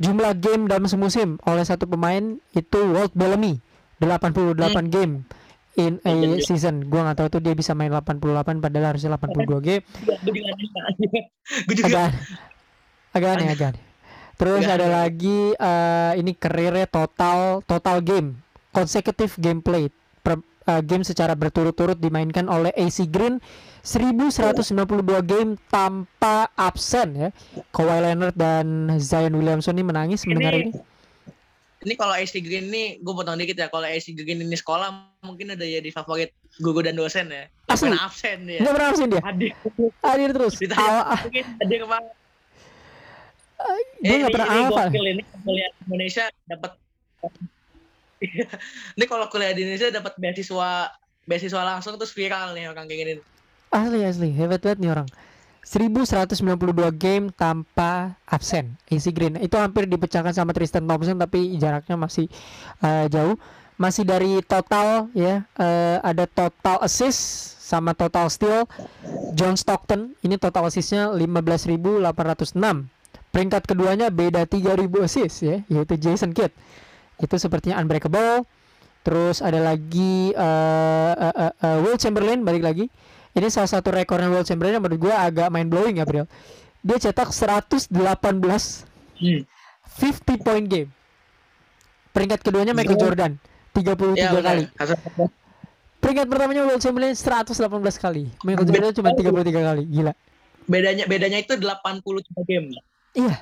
jumlah game dalam semusim oleh satu pemain itu Walt Bellamy 88 hmm. game in a season. Gua nggak tahu tuh dia bisa main 88 padahal harusnya 82 game. agak, agak aneh, agak aneh. Terus ada lagi uh, ini karirnya total total game consecutive gameplay per, uh, game secara berturut-turut dimainkan oleh AC Green 1192 game tanpa absen ya. Kawhi Leonard dan Zion Williamson ini menangis ini, mendengar ini. Ini kalau AC Green ini gue potong dikit ya. Kalau AC Green ini sekolah mungkin ada ya di favorit guru dan dosen ya. Asli. Pernah absen dia. Gak pernah absen dia. Hadir. Hadir terus. Ditanya, mungkin hadir ke mana? Uh, gue gak pernah apa. Ini kuliah Indonesia dapat ini kalau kuliah di Indonesia dapat beasiswa beasiswa langsung terus viral nih orang kayak gini. Asli asli. Hebat banget nih orang. 1192 game tanpa absen. AC Green. Itu hampir dipecahkan sama Tristan Thompson tapi jaraknya masih uh, jauh. Masih dari total ya uh, ada total assist sama total steal. John Stockton ini total assistnya 15.806 peringkat keduanya beda 3.000 assist ya yaitu Jason Kidd. Itu sepertinya unbreakable. Terus ada lagi uh, uh, uh, uh, Will Chamberlain balik lagi. Ini salah satu rekornya Will Chamberlain yang menurut gue agak mind blowing ya, Bro. Dia cetak 118 Hmm. 50 point game. Peringkat keduanya Michael Iya. Jordan 33 Ya, benar. kali. Peringkat pertamanya Will Chamberlain 118 kali. Michael Jordan cuma 33 kali. Gila. bedanya bedanya itu 83 game. Iya.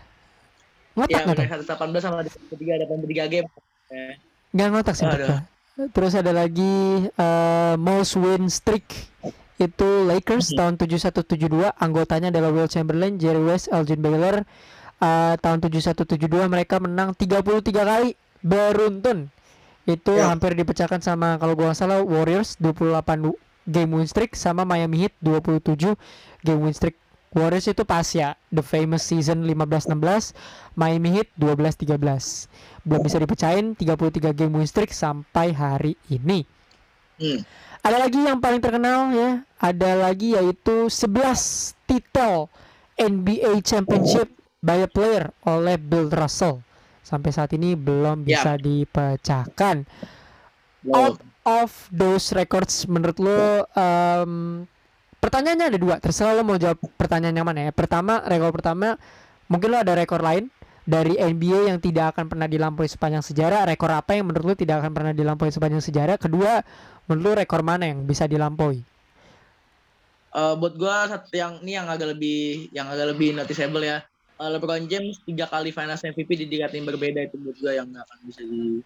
Ngotak Ya, benar 118 sama 83 83 game. Nggak ngotak sih. Terus ada lagi eh, most win streak itu Lakers Mhm. tahun 7172 anggotanya adalah Will Chamberlain, Jerry West, Elgin Baylor. Eh, tahun 7172 mereka menang 33 kali beruntun. Itu Ya. hampir dipecahkan sama kalau gua salah Warriors 28 w- game win streak sama Miami Heat 27 game win streak. Warriors itu pas ya the famous season 15-16, Miami Heat 12-13 belum bisa dipecahin 33 game win streak sampai hari ini. Hmm. Ada lagi yang paling terkenal ya, ada lagi yaitu 11 titel NBA Championship by a player oleh Bill Russell. Sampai saat ini belum Ya. bisa dipecahkan. wow. Out of those records menurut lo em, pertanyaannya ada dua, terserah lo mau jawab pertanyaan yang mana ya. Pertama, rekor pertama mungkin lo ada rekor lain dari NBA yang tidak akan pernah dilampaui sepanjang sejarah. Rekor apa yang menurut lo tidak akan pernah dilampaui sepanjang sejarah? Kedua, menurut lo rekor mana yang bisa dilampaui? Eh, buat gua satu yang ini yang agak lebih yang agak lebih noticeable ya. Eh, LeBron James tiga kali Finals MVP di tiga tim berbeda itu buat gua yang nggak akan bisa di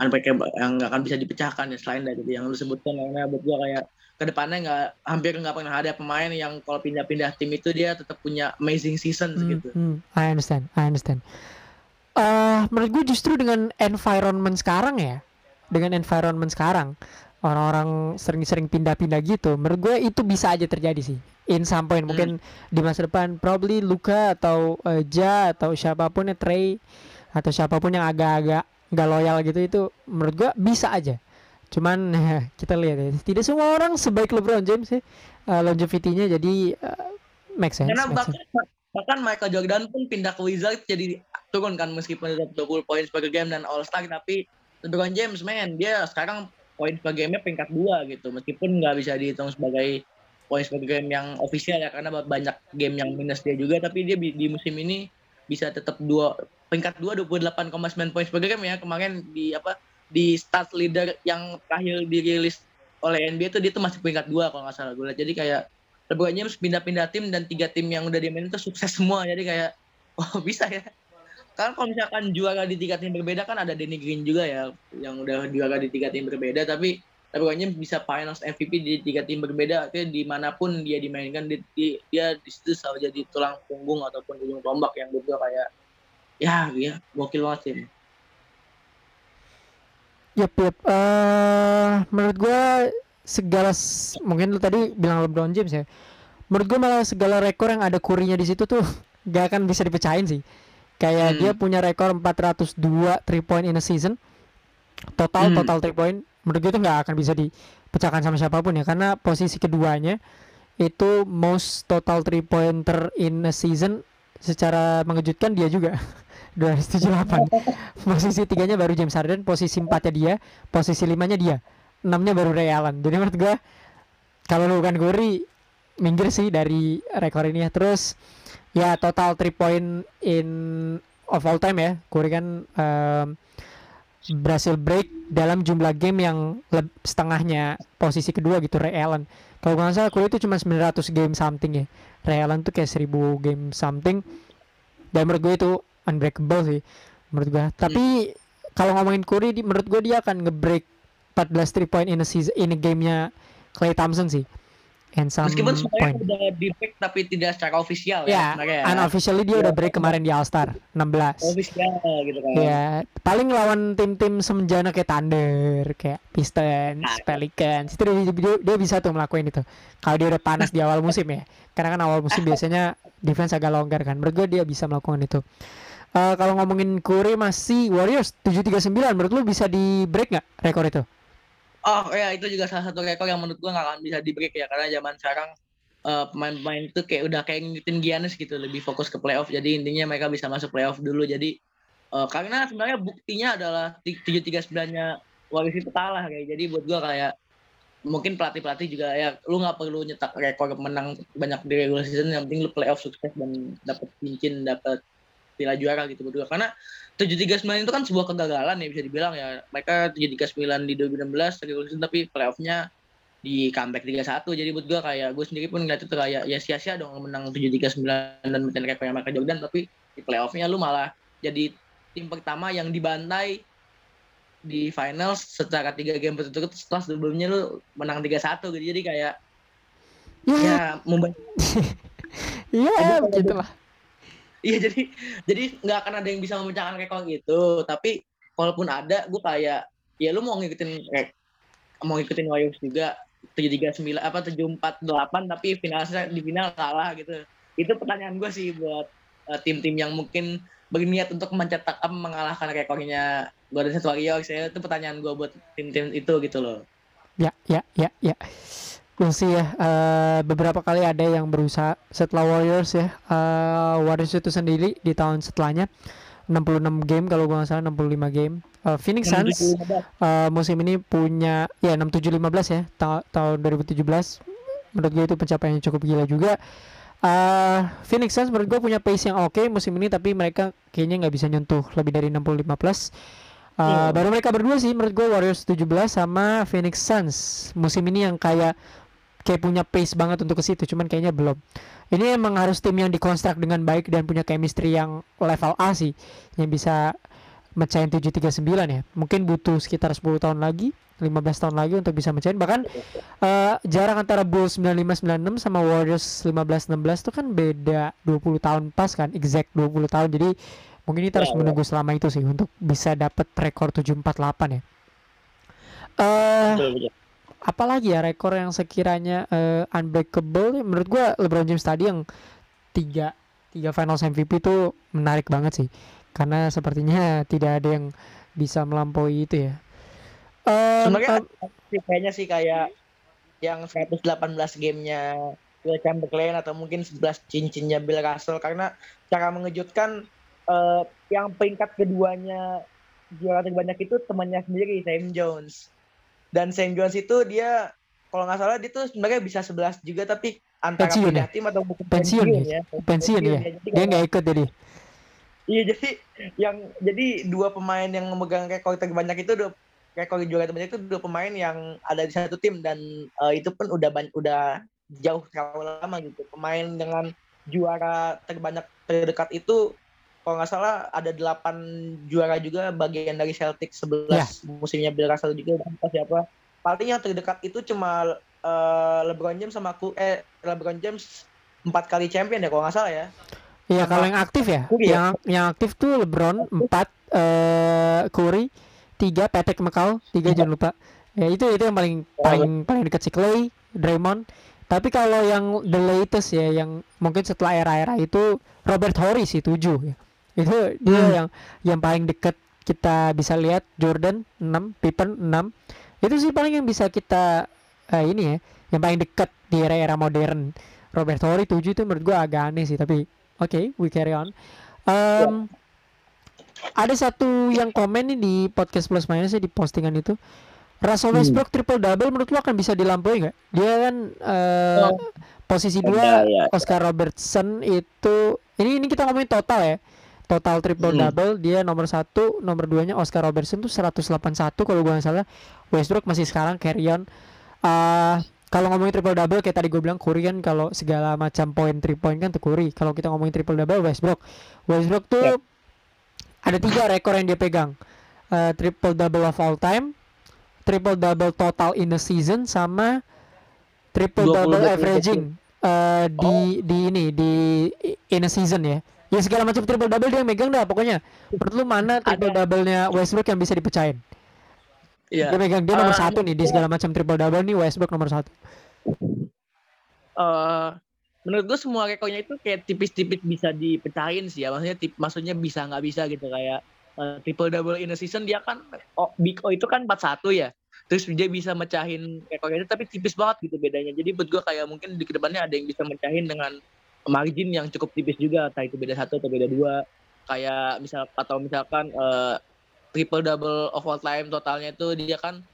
unbreakable yang nggak akan bisa dipecahkan ya selain dari yang lu sebutkan karena buat gua kayak ke depannya nggak hampir nggak pernah ada pemain yang kalau pindah-pindah tim itu dia tetap punya amazing season Hmm, gitu. hmm, I understand, I understand. Eh, menurut gue justru dengan environment sekarang ya, dengan environment sekarang, orang-orang sering-sering pindah-pindah gitu, menurut gue itu bisa aja terjadi sih. In some point mungkin di masa depan, probably Luka atau eh, Ja atau siapa pun ya Trey atau siapa pun yang agak-agak nggak loyal gitu itu, menurut gue bisa aja. Cuman kita lihat ya, tidak semua orang sebaik LeBron James sih, eh, longevity-nya jadi eh, make sense. Karena make sense. bahkan Michael Jordan pun pindah ke Wizards jadi turun kan meskipun tetap 20 poin per game dan All Star tapi LeBron James man dia sekarang poin per game-nya peringkat dua gitu meskipun nggak bisa dihitung sebagai poin per game yang official ya karena banyak game yang minus dia juga tapi dia di, di musim ini bisa tetap dua peringkat dua 28,9 poin per game ya kemarin di apa di start leader yang terakhir dirilis oleh NBA itu dia tuh masih peringkat dua kalau nggak salah gue jadi kayak LeBron James pindah-pindah tim dan tiga tim yang udah dimainin itu sukses semua jadi kayak oh bisa ya kan kalau misalkan juara di tiga tim berbeda kan ada Danny Green juga ya yang udah juara di tiga tim berbeda tapi LeBron James bisa finals MVP di tiga tim berbeda artinya di mana pun dia dimainkan di, di- dia di situ selalu jadi tulang punggung ataupun ujung tombak yang berdua kayak ya ya gokil banget sih Yep, yep. Eh, menurut gua segala mungkin lu tadi bilang LeBron James ya. Menurut gua malah segala rekor yang ada kurinya di situ tuh gak akan bisa dipecahin sih. Kayak Hmm. dia punya rekor 402 three point in a season. Total Hmm. total three point menurut gue itu nggak akan bisa dipecahkan sama siapa pun ya karena posisi keduanya itu most total three pointer in a season secara mengejutkan dia juga 278 posisi tiganya baru James Harden posisi empatnya dia posisi limanya dia. Enamnya baru Ray Allen. Jadi menurut gua kalau lu bukan Curry minggir sih dari rekor ini ya. Terus ya total three point in of all time ya. Curry kan em, berhasil break dalam jumlah game yang setengahnya posisi kedua gitu Ray Allen. Kalau nggak salah Curry itu cuma 900 game something ya. Ray Allen tuh kayak 1000 game something. Dan menurut gue itu unbreakable sih menurut gue tapi kalau ngomongin Curry di, menurut gue dia akan nge-break 14 3 point in a season in a gamenya Clay Thompson sih and some meskipun semuanya point udah di break tapi tidak secara official ya ya sebenarnya ya. unofficially dia udah break kemarin di All Star 16 official gitu kan Ya, paling lawan tim-tim semenjana kayak Thunder, kayak Pistons, Nah. Pelicans, itu dia, dia, dia bisa tuh ngelakuin itu. Kalau dia udah panas di awal musim ya, karena kan awal musim biasanya defense agak longgar kan. Menurut gue dia bisa melakukan itu. Eh, kalau ngomongin Curry masih Warriors 739, menurut lu bisa di break nggak rekor itu? Oh ya itu juga salah satu rekor yang menurut gua nggak akan bisa di break ya karena zaman sekarang eh, pemain-pemain itu kayak udah kayak ngikutin Giannis gitu lebih fokus ke playoff. Jadi intinya mereka bisa masuk playoff dulu. Jadi Uh, karena sebenarnya buktinya adalah tujuh tiga sembilannya Warriors itu kalah kayak. Jadi buat gue kayak mungkin pelatih pelatih juga ya lu nggak perlu nyetak rekor menang banyak di regular season yang penting lu playoff sukses dan dapat cincin dapat piala juara gitu berdua. Karena tujuh tiga sembilan itu kan sebuah kegagalan ya bisa dibilang ya. Mereka tujuh tiga sembilan di 2016 regular season tapi playoffnya di comeback tiga satu. Jadi buat gue kayak gue sendiri pun ngeliat itu kayak ya sia-sia dong menang tujuh tiga sembilan dan mencari rekor yang mereka Jordan tapi di playoffnya lu malah jadi tim pertama yang dibantai di final secara tiga game berturut-turut setelah sebelumnya lu menang tiga satu gitu. Jadi kayak ya, ya membantu iya begitulah iya jadi jadi nggak akan ada yang bisa memecahkan rekor gitu. Tapi kalaupun ada gue kayak ya lu mau ngikutin eh, mau ngikutin Warriors juga tujuh tiga sembilan apa tujuh empat delapan tapi finalnya di final kalah gitu. Itu pertanyaan gue sih buat uh, tim-tim yang mungkin berniat untuk mencetak mengalahkan rekornya Golden State Warriors ya. Itu pertanyaan gue buat tim-tim itu gitu loh. Ya ya ya ya we'll ya uh, beberapa kali ada yang berusaha setelah Warriors ya. Uh, Warriors itu sendiri di tahun setelahnya 66 game kalau gue nggak salah 65 game. Uh, Phoenix Suns uh, musim ini punya ya 6715 ya ta tahun 2017 menurut gue itu pencapaian yang cukup gila juga. Uh, Phoenix Suns menurut gue punya pace yang oke okay musim ini tapi mereka kayaknya nggak bisa nyentuh lebih dari 65 plus. Uh, yeah. baru mereka berdua sih menurut gue Warriors 17 sama Phoenix Suns. Musim ini yang kayak kayak punya pace banget untuk ke situ cuman kayaknya belum. Ini emang harus tim yang dikonstruk dengan baik dan punya chemistry yang level A sih yang bisa mecahin 739 ya. Mungkin butuh sekitar 10 tahun lagi 15 tahun lagi untuk bisa mecahin. Bahkan uh, jarak antara Bulls 9596 sama Warriors 1516 itu kan beda 20 tahun pas kan exact 20 tahun. Jadi mungkin kita harus ya, ya. menunggu selama itu sih untuk bisa dapat rekor 748 ya. Uh, apalagi ya rekor yang sekiranya uh, unbreakable menurut gua LeBron James tadi yang tiga tiga Finals MVP itu menarik banget sih. Karena sepertinya tidak ada yang bisa melampaui itu ya. Um, Sebenarnya um, kayaknya sih kayak yang 118 gamenya Will Chamberlain atau mungkin 11 cincinnya Bill Russell. Karena cara mengejutkan uh, yang peringkat keduanya juara terbanyak itu temannya sendiri Sam Jones dan Sam Jones itu dia kalau nggak salah dia tuh sebenarnya bisa 11 juga tapi antara pensiun pindah ya? tim atau bukan pensiun, pensiun ya pensiun, pensiun ya, ya. dia nggak ikut jadi iya jadi yang jadi dua pemain yang memegang rekor terbanyak itu dua rekor juara terbanyak itu dua pemain yang ada di satu tim dan uh, itu pun udah udah jauh terlalu lama gitu. Pemain dengan juara terbanyak terdekat itu kalau nggak salah ada delapan juara juga bagian dari Celtic 11 yeah. musimnya Bill Russell juga apa siapa. Paling yang terdekat itu cuma uh, LeBron James sama aku eh LeBron James empat kali champion ya kalau nggak salah ya. Iya kalau yang aktif ya, Curry, yang ya? yang aktif tuh LeBron empat, uh, Curry tiga Patrick McCall tiga jangan lupa ya itu itu yang paling paling paling dekat si Clay Draymond tapi kalau yang the latest ya yang mungkin setelah era-era itu Robert Horry sih tujuh ya itu dia hmm. yang yang paling dekat kita bisa lihat Jordan 6 Pippen 6 itu sih paling yang bisa kita uh, ini ya yang paling dekat di era-era modern Robert Horry 7 itu menurut gua agak aneh sih tapi oke okay, we carry on um, ada satu yang komen nih di podcast plus minus di postingan itu Russell hmm. Westbrook hmm. triple double menurut lo akan bisa dilampaui nggak? Dia kan uh, oh. posisi dua ya, Oscar Robertson itu ini ini kita ngomongin total ya total triple hmm. double dia nomor satu nomor duanya Oscar Robertson tuh 181 kalau gue nggak salah. Westbrook masih sekarang carry on. Uh, kalau ngomongin triple double kayak tadi gue bilang Curry kan kalau segala macam poin three point kan tuh Curry. Kalau kita ngomongin triple double Westbrook. Westbrook tuh yep. ada tiga rekor yang dia pegang. Uh, triple double of all time triple double total in a season sama triple double averaging uh, di oh. di ini di in a season ya ya segala macam triple double dia megang dah pokoknya. Perlu mana triple double-nya Westbrook yang bisa dipecahin? Yeah. dia megang dia nomor uh, satu nih di segala macam triple double nih Westbrook nomor satu. Uh, menurut gue semua rekornya itu kayak tipis-tipis bisa dipecahin sih ya. Maksudnya tip, maksudnya bisa nggak bisa gitu kayak uh, triple double in a season dia kan oh, big O itu kan 41 ya. Terus dia bisa mecahin rekornya itu tapi tipis banget gitu bedanya. Jadi buat gue kayak mungkin di ke depannya ada yang bisa mecahin dengan margin yang cukup tipis juga entah itu beda satu atau beda dua. Kayak misal atau misalkan eh, triple double of all time totalnya itu dia kan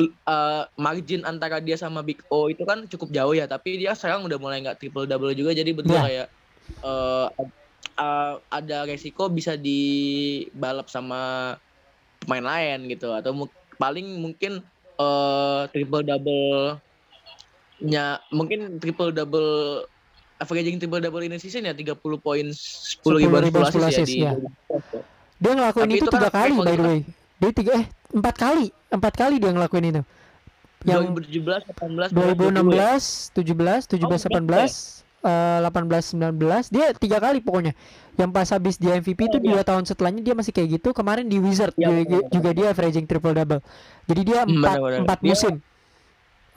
eh, margin antara dia sama Big O itu kan cukup jauh ya. Tapi dia sekarang udah mulai nggak triple double juga jadi betul Ya. kayak eh, eh, ada resiko bisa dibalap sama pemain lain gitu. Atau mu- paling mungkin eh, triple double nya mungkin triple double averaging triple double ini season ya 30 poin 10 ribuan 10 10 assist ya di ya. Dia ngelakuin Tapi itu itu kan tiga kali by the way. Dia tiga eh empat kali, empat kali dia ngelakuin itu. Yang 2017 18 2016, 17, 17, Oh, 18, eh, 18, 19, dia tiga kali pokoknya. Yang pas habis dia MVP itu Oh, dua tahun setelahnya dia masih kayak gitu. Kemarin di Wizard Iya, juga, benar, juga dia averaging triple double. Jadi dia Hmm, empat empat Dia- musim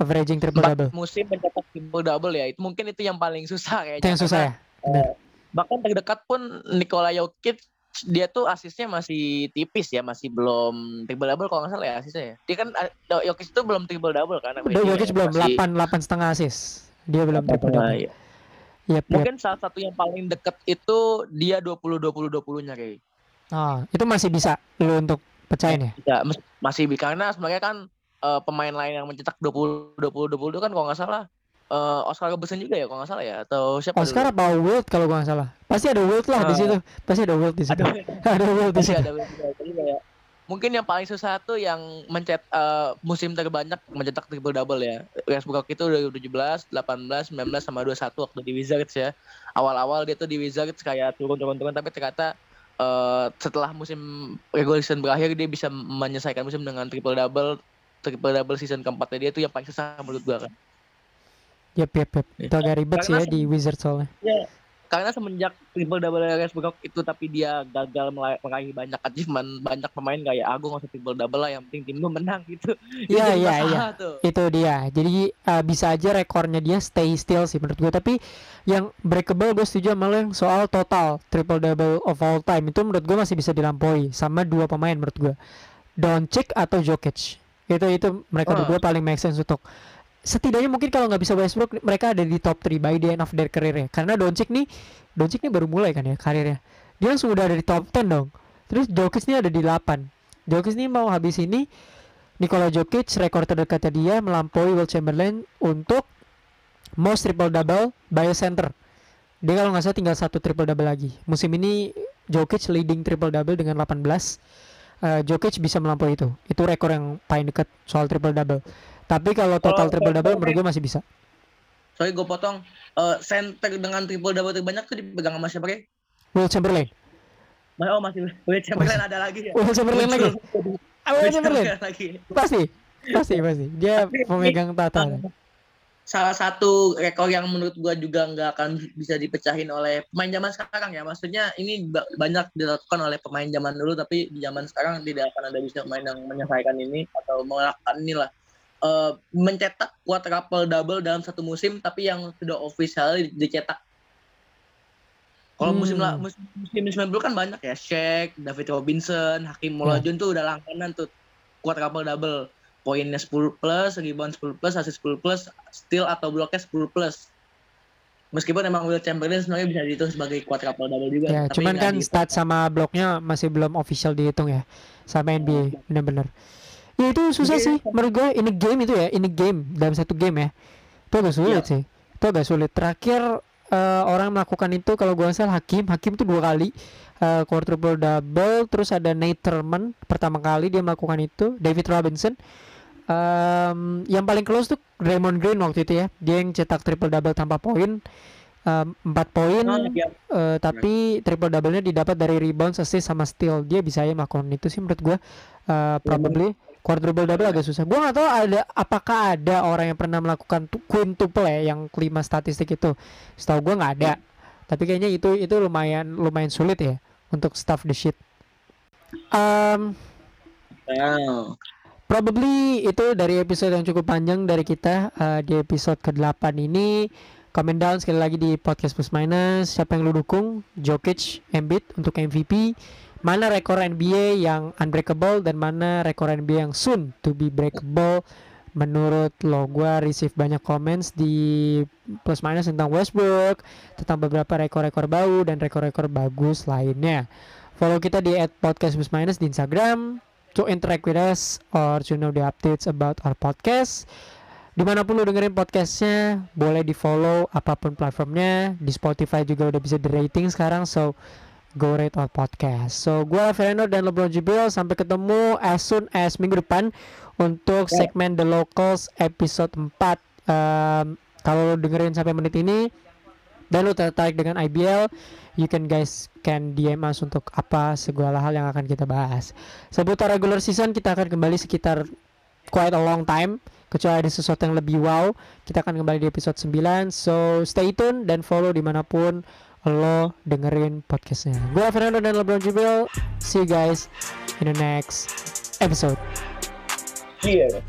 averaging triple empat double. musim mencetak triple double ya itu mungkin itu yang paling susah kayaknya Itu yang susah ya. Benar. bahkan terdekat pun Nikola Jokic dia tuh asisnya masih tipis ya masih belum triple double kalau nggak salah ya asisnya ya dia kan ah, Jokic itu belum triple double kan Jokic belum 8 8 setengah assist. Dia belum triple double. Iya. Yep, yep. mungkin salah satu yang paling deket itu dia 20 20 20 nya kayak Oh, itu masih bisa lu untuk pecahin ya? ya mes- masih karena sebenarnya kan eh, pemain lain yang mencetak 20 20 20 itu kan kalau nggak salah eh, Oscar Robertson juga ya kalau nggak salah ya atau siapa Oscar apa Wilt kalau nggak salah. Pasti ada Wilt lah di Ah. situ. Pasti ada Wilt di situ. dulu? ada Ada Wilt di situ. ada juga. Kayak mungkin yang paling susah tuh yang mencet eh, musim terbanyak mencetak triple double ya. Westbrook itu udah 17, 18, 19 sama 21 waktu di Wizards ya. Awal-awal dia tuh di Wizards kayak turun-turun-turun tapi ternyata eh, setelah musim regular season berakhir dia bisa menyelesaikan musim dengan triple double triple double season keempatnya dia tuh yang paling susah menurut gua kan. Yep, yep, yep. Itu agak ribet sih ya di Wizard soalnya. Karena semenjak triple double Westbrook itu tapi dia gagal meraih banyak achievement, banyak pemain kayak ah gue nggak usah triple double lah yang penting tim gue menang gitu. Itu Iya, iya, iya. Itu dia. Jadi uh, bisa aja rekornya dia stay still sih menurut gua. Tapi yang breakable gue setuju sama lo yang soal total triple double of all time itu menurut gua masih bisa dilampaui sama dua pemain menurut gua. Doncic atau Jokic. Itu itu mereka Ah. berdua paling make sense untuk setidaknya mungkin kalau nggak bisa Westbrook mereka ada di top 3 by the end of their career ya. Karena Doncic nih Doncic nih baru mulai kan ya karirnya. Dia langsung udah ada di top 10 dong. Terus Jokic nih ada di 8. Jokic nih mau habis ini Nikola Jokic rekor terdekatnya dia melampaui Will Chamberlain untuk most triple double by a center. Dia kalau nggak salah tinggal satu triple double lagi. Musim ini Jokic leading triple double dengan 18. Eh, Jokic bisa melampaui itu. Itu rekor yang paling dekat soal triple double. Tapi kalau total Kalau- triple double menurut gue masih bisa. Sorry gue potong. Eh, center dengan triple double terbanyak tuh dipegang sama siapa kayak? Will Chamberlain. Oh masih Will Chamberlain ada lagi ya. Will Chamberlain lagi. Muncul. Ah, Will Chamberlain. lagi. Pasti. Pasti pasti. Dia pemegang tata. Salah satu rekor yang menurut gua juga nggak akan bisa dipecahin oleh pemain zaman sekarang ya. Maksudnya ini ba- banyak dilakukan oleh pemain zaman dulu tapi di zaman sekarang tidak akan ada bisa pemain yang menyelesaikan ini atau melakukan inilah. Eh, mencetak quadruple double dalam satu musim tapi yang sudah official dicetak. Kalau musim Hmm. lah musim, musim 90 kan banyak ya, Shaq, David Robinson, Hakim Olajuwon tuh udah langganan tuh quadruple double. Poinnya 10 plus, rebound 10 plus, assist 10 plus, steal atau bloknya 10 plus. Meskipun emang Will Chamberlain sebenarnya bisa dihitung sebagai quadruple double juga. Ya, tapi cuman kan stat sama bloknya masih belum official dihitung ya sama NBA bener-bener. Ya itu susah Iya. sih menurut gue ini game itu ya ini game dalam satu game ya itu agak sulit Iya. sih itu agak sulit. Terakhir eh, orang melakukan itu kalau gue salah Hakim Hakim tuh dua kali eh, quadruple double terus ada Nate Thurman pertama kali dia melakukan itu David Robinson Em, yang paling close tuh Draymond Green waktu itu ya dia yang cetak triple double tanpa poin Em, empat poin Oh, iya. Eh, tapi triple double-nya didapat dari rebound, assist sama steal. Dia bisa ya melakukan itu sih menurut gua. Eh, probably quadruple double agak susah. Gua nggak tahu ada apakah ada orang yang pernah melakukan tu- quintuple ya yang kelima statistik itu. Setahu gua nggak ada. Tapi kayaknya itu itu lumayan lumayan sulit ya untuk stuff the shit. Um, Oh. Probably itu dari episode yang cukup panjang dari kita eh, di episode ke-8 ini. Comment down sekali lagi di podcast plus minus. Siapa yang lu dukung? Jokic, Embiid untuk MVP. Mana rekor NBA yang unbreakable dan mana rekor NBA yang soon to be breakable? Menurut lo gue receive banyak comments di plus minus tentang Westbrook tentang beberapa rekor-rekor bau dan rekor-rekor bagus lainnya. Follow kita di at podcast plus minus di Instagram to interact with us or to know the updates about our podcast. Di mana pun lo dengerin podcastnya boleh di follow apa pun platformnya. Di Spotify juga udah bisa di rating sekarang so go rate our podcast. So gue Fernando dan LeBron Jibril sampai ketemu as soon as minggu depan untuk Ya. segmen The Locals episode 4 Um, kalau lo dengerin sampai menit ini dan lo tertarik dengan IBL you can guys can DM us untuk apa segala hal yang akan kita bahas. Seputar regular season kita akan kembali sekitar quite a long time kecuali ada sesuatu yang lebih wow kita akan kembali di episode 9 so stay tune dan follow di mana pun lo dengerin podcastnya. Gue Fernando dan LeBron Jibril see you guys in the next episode. Iya.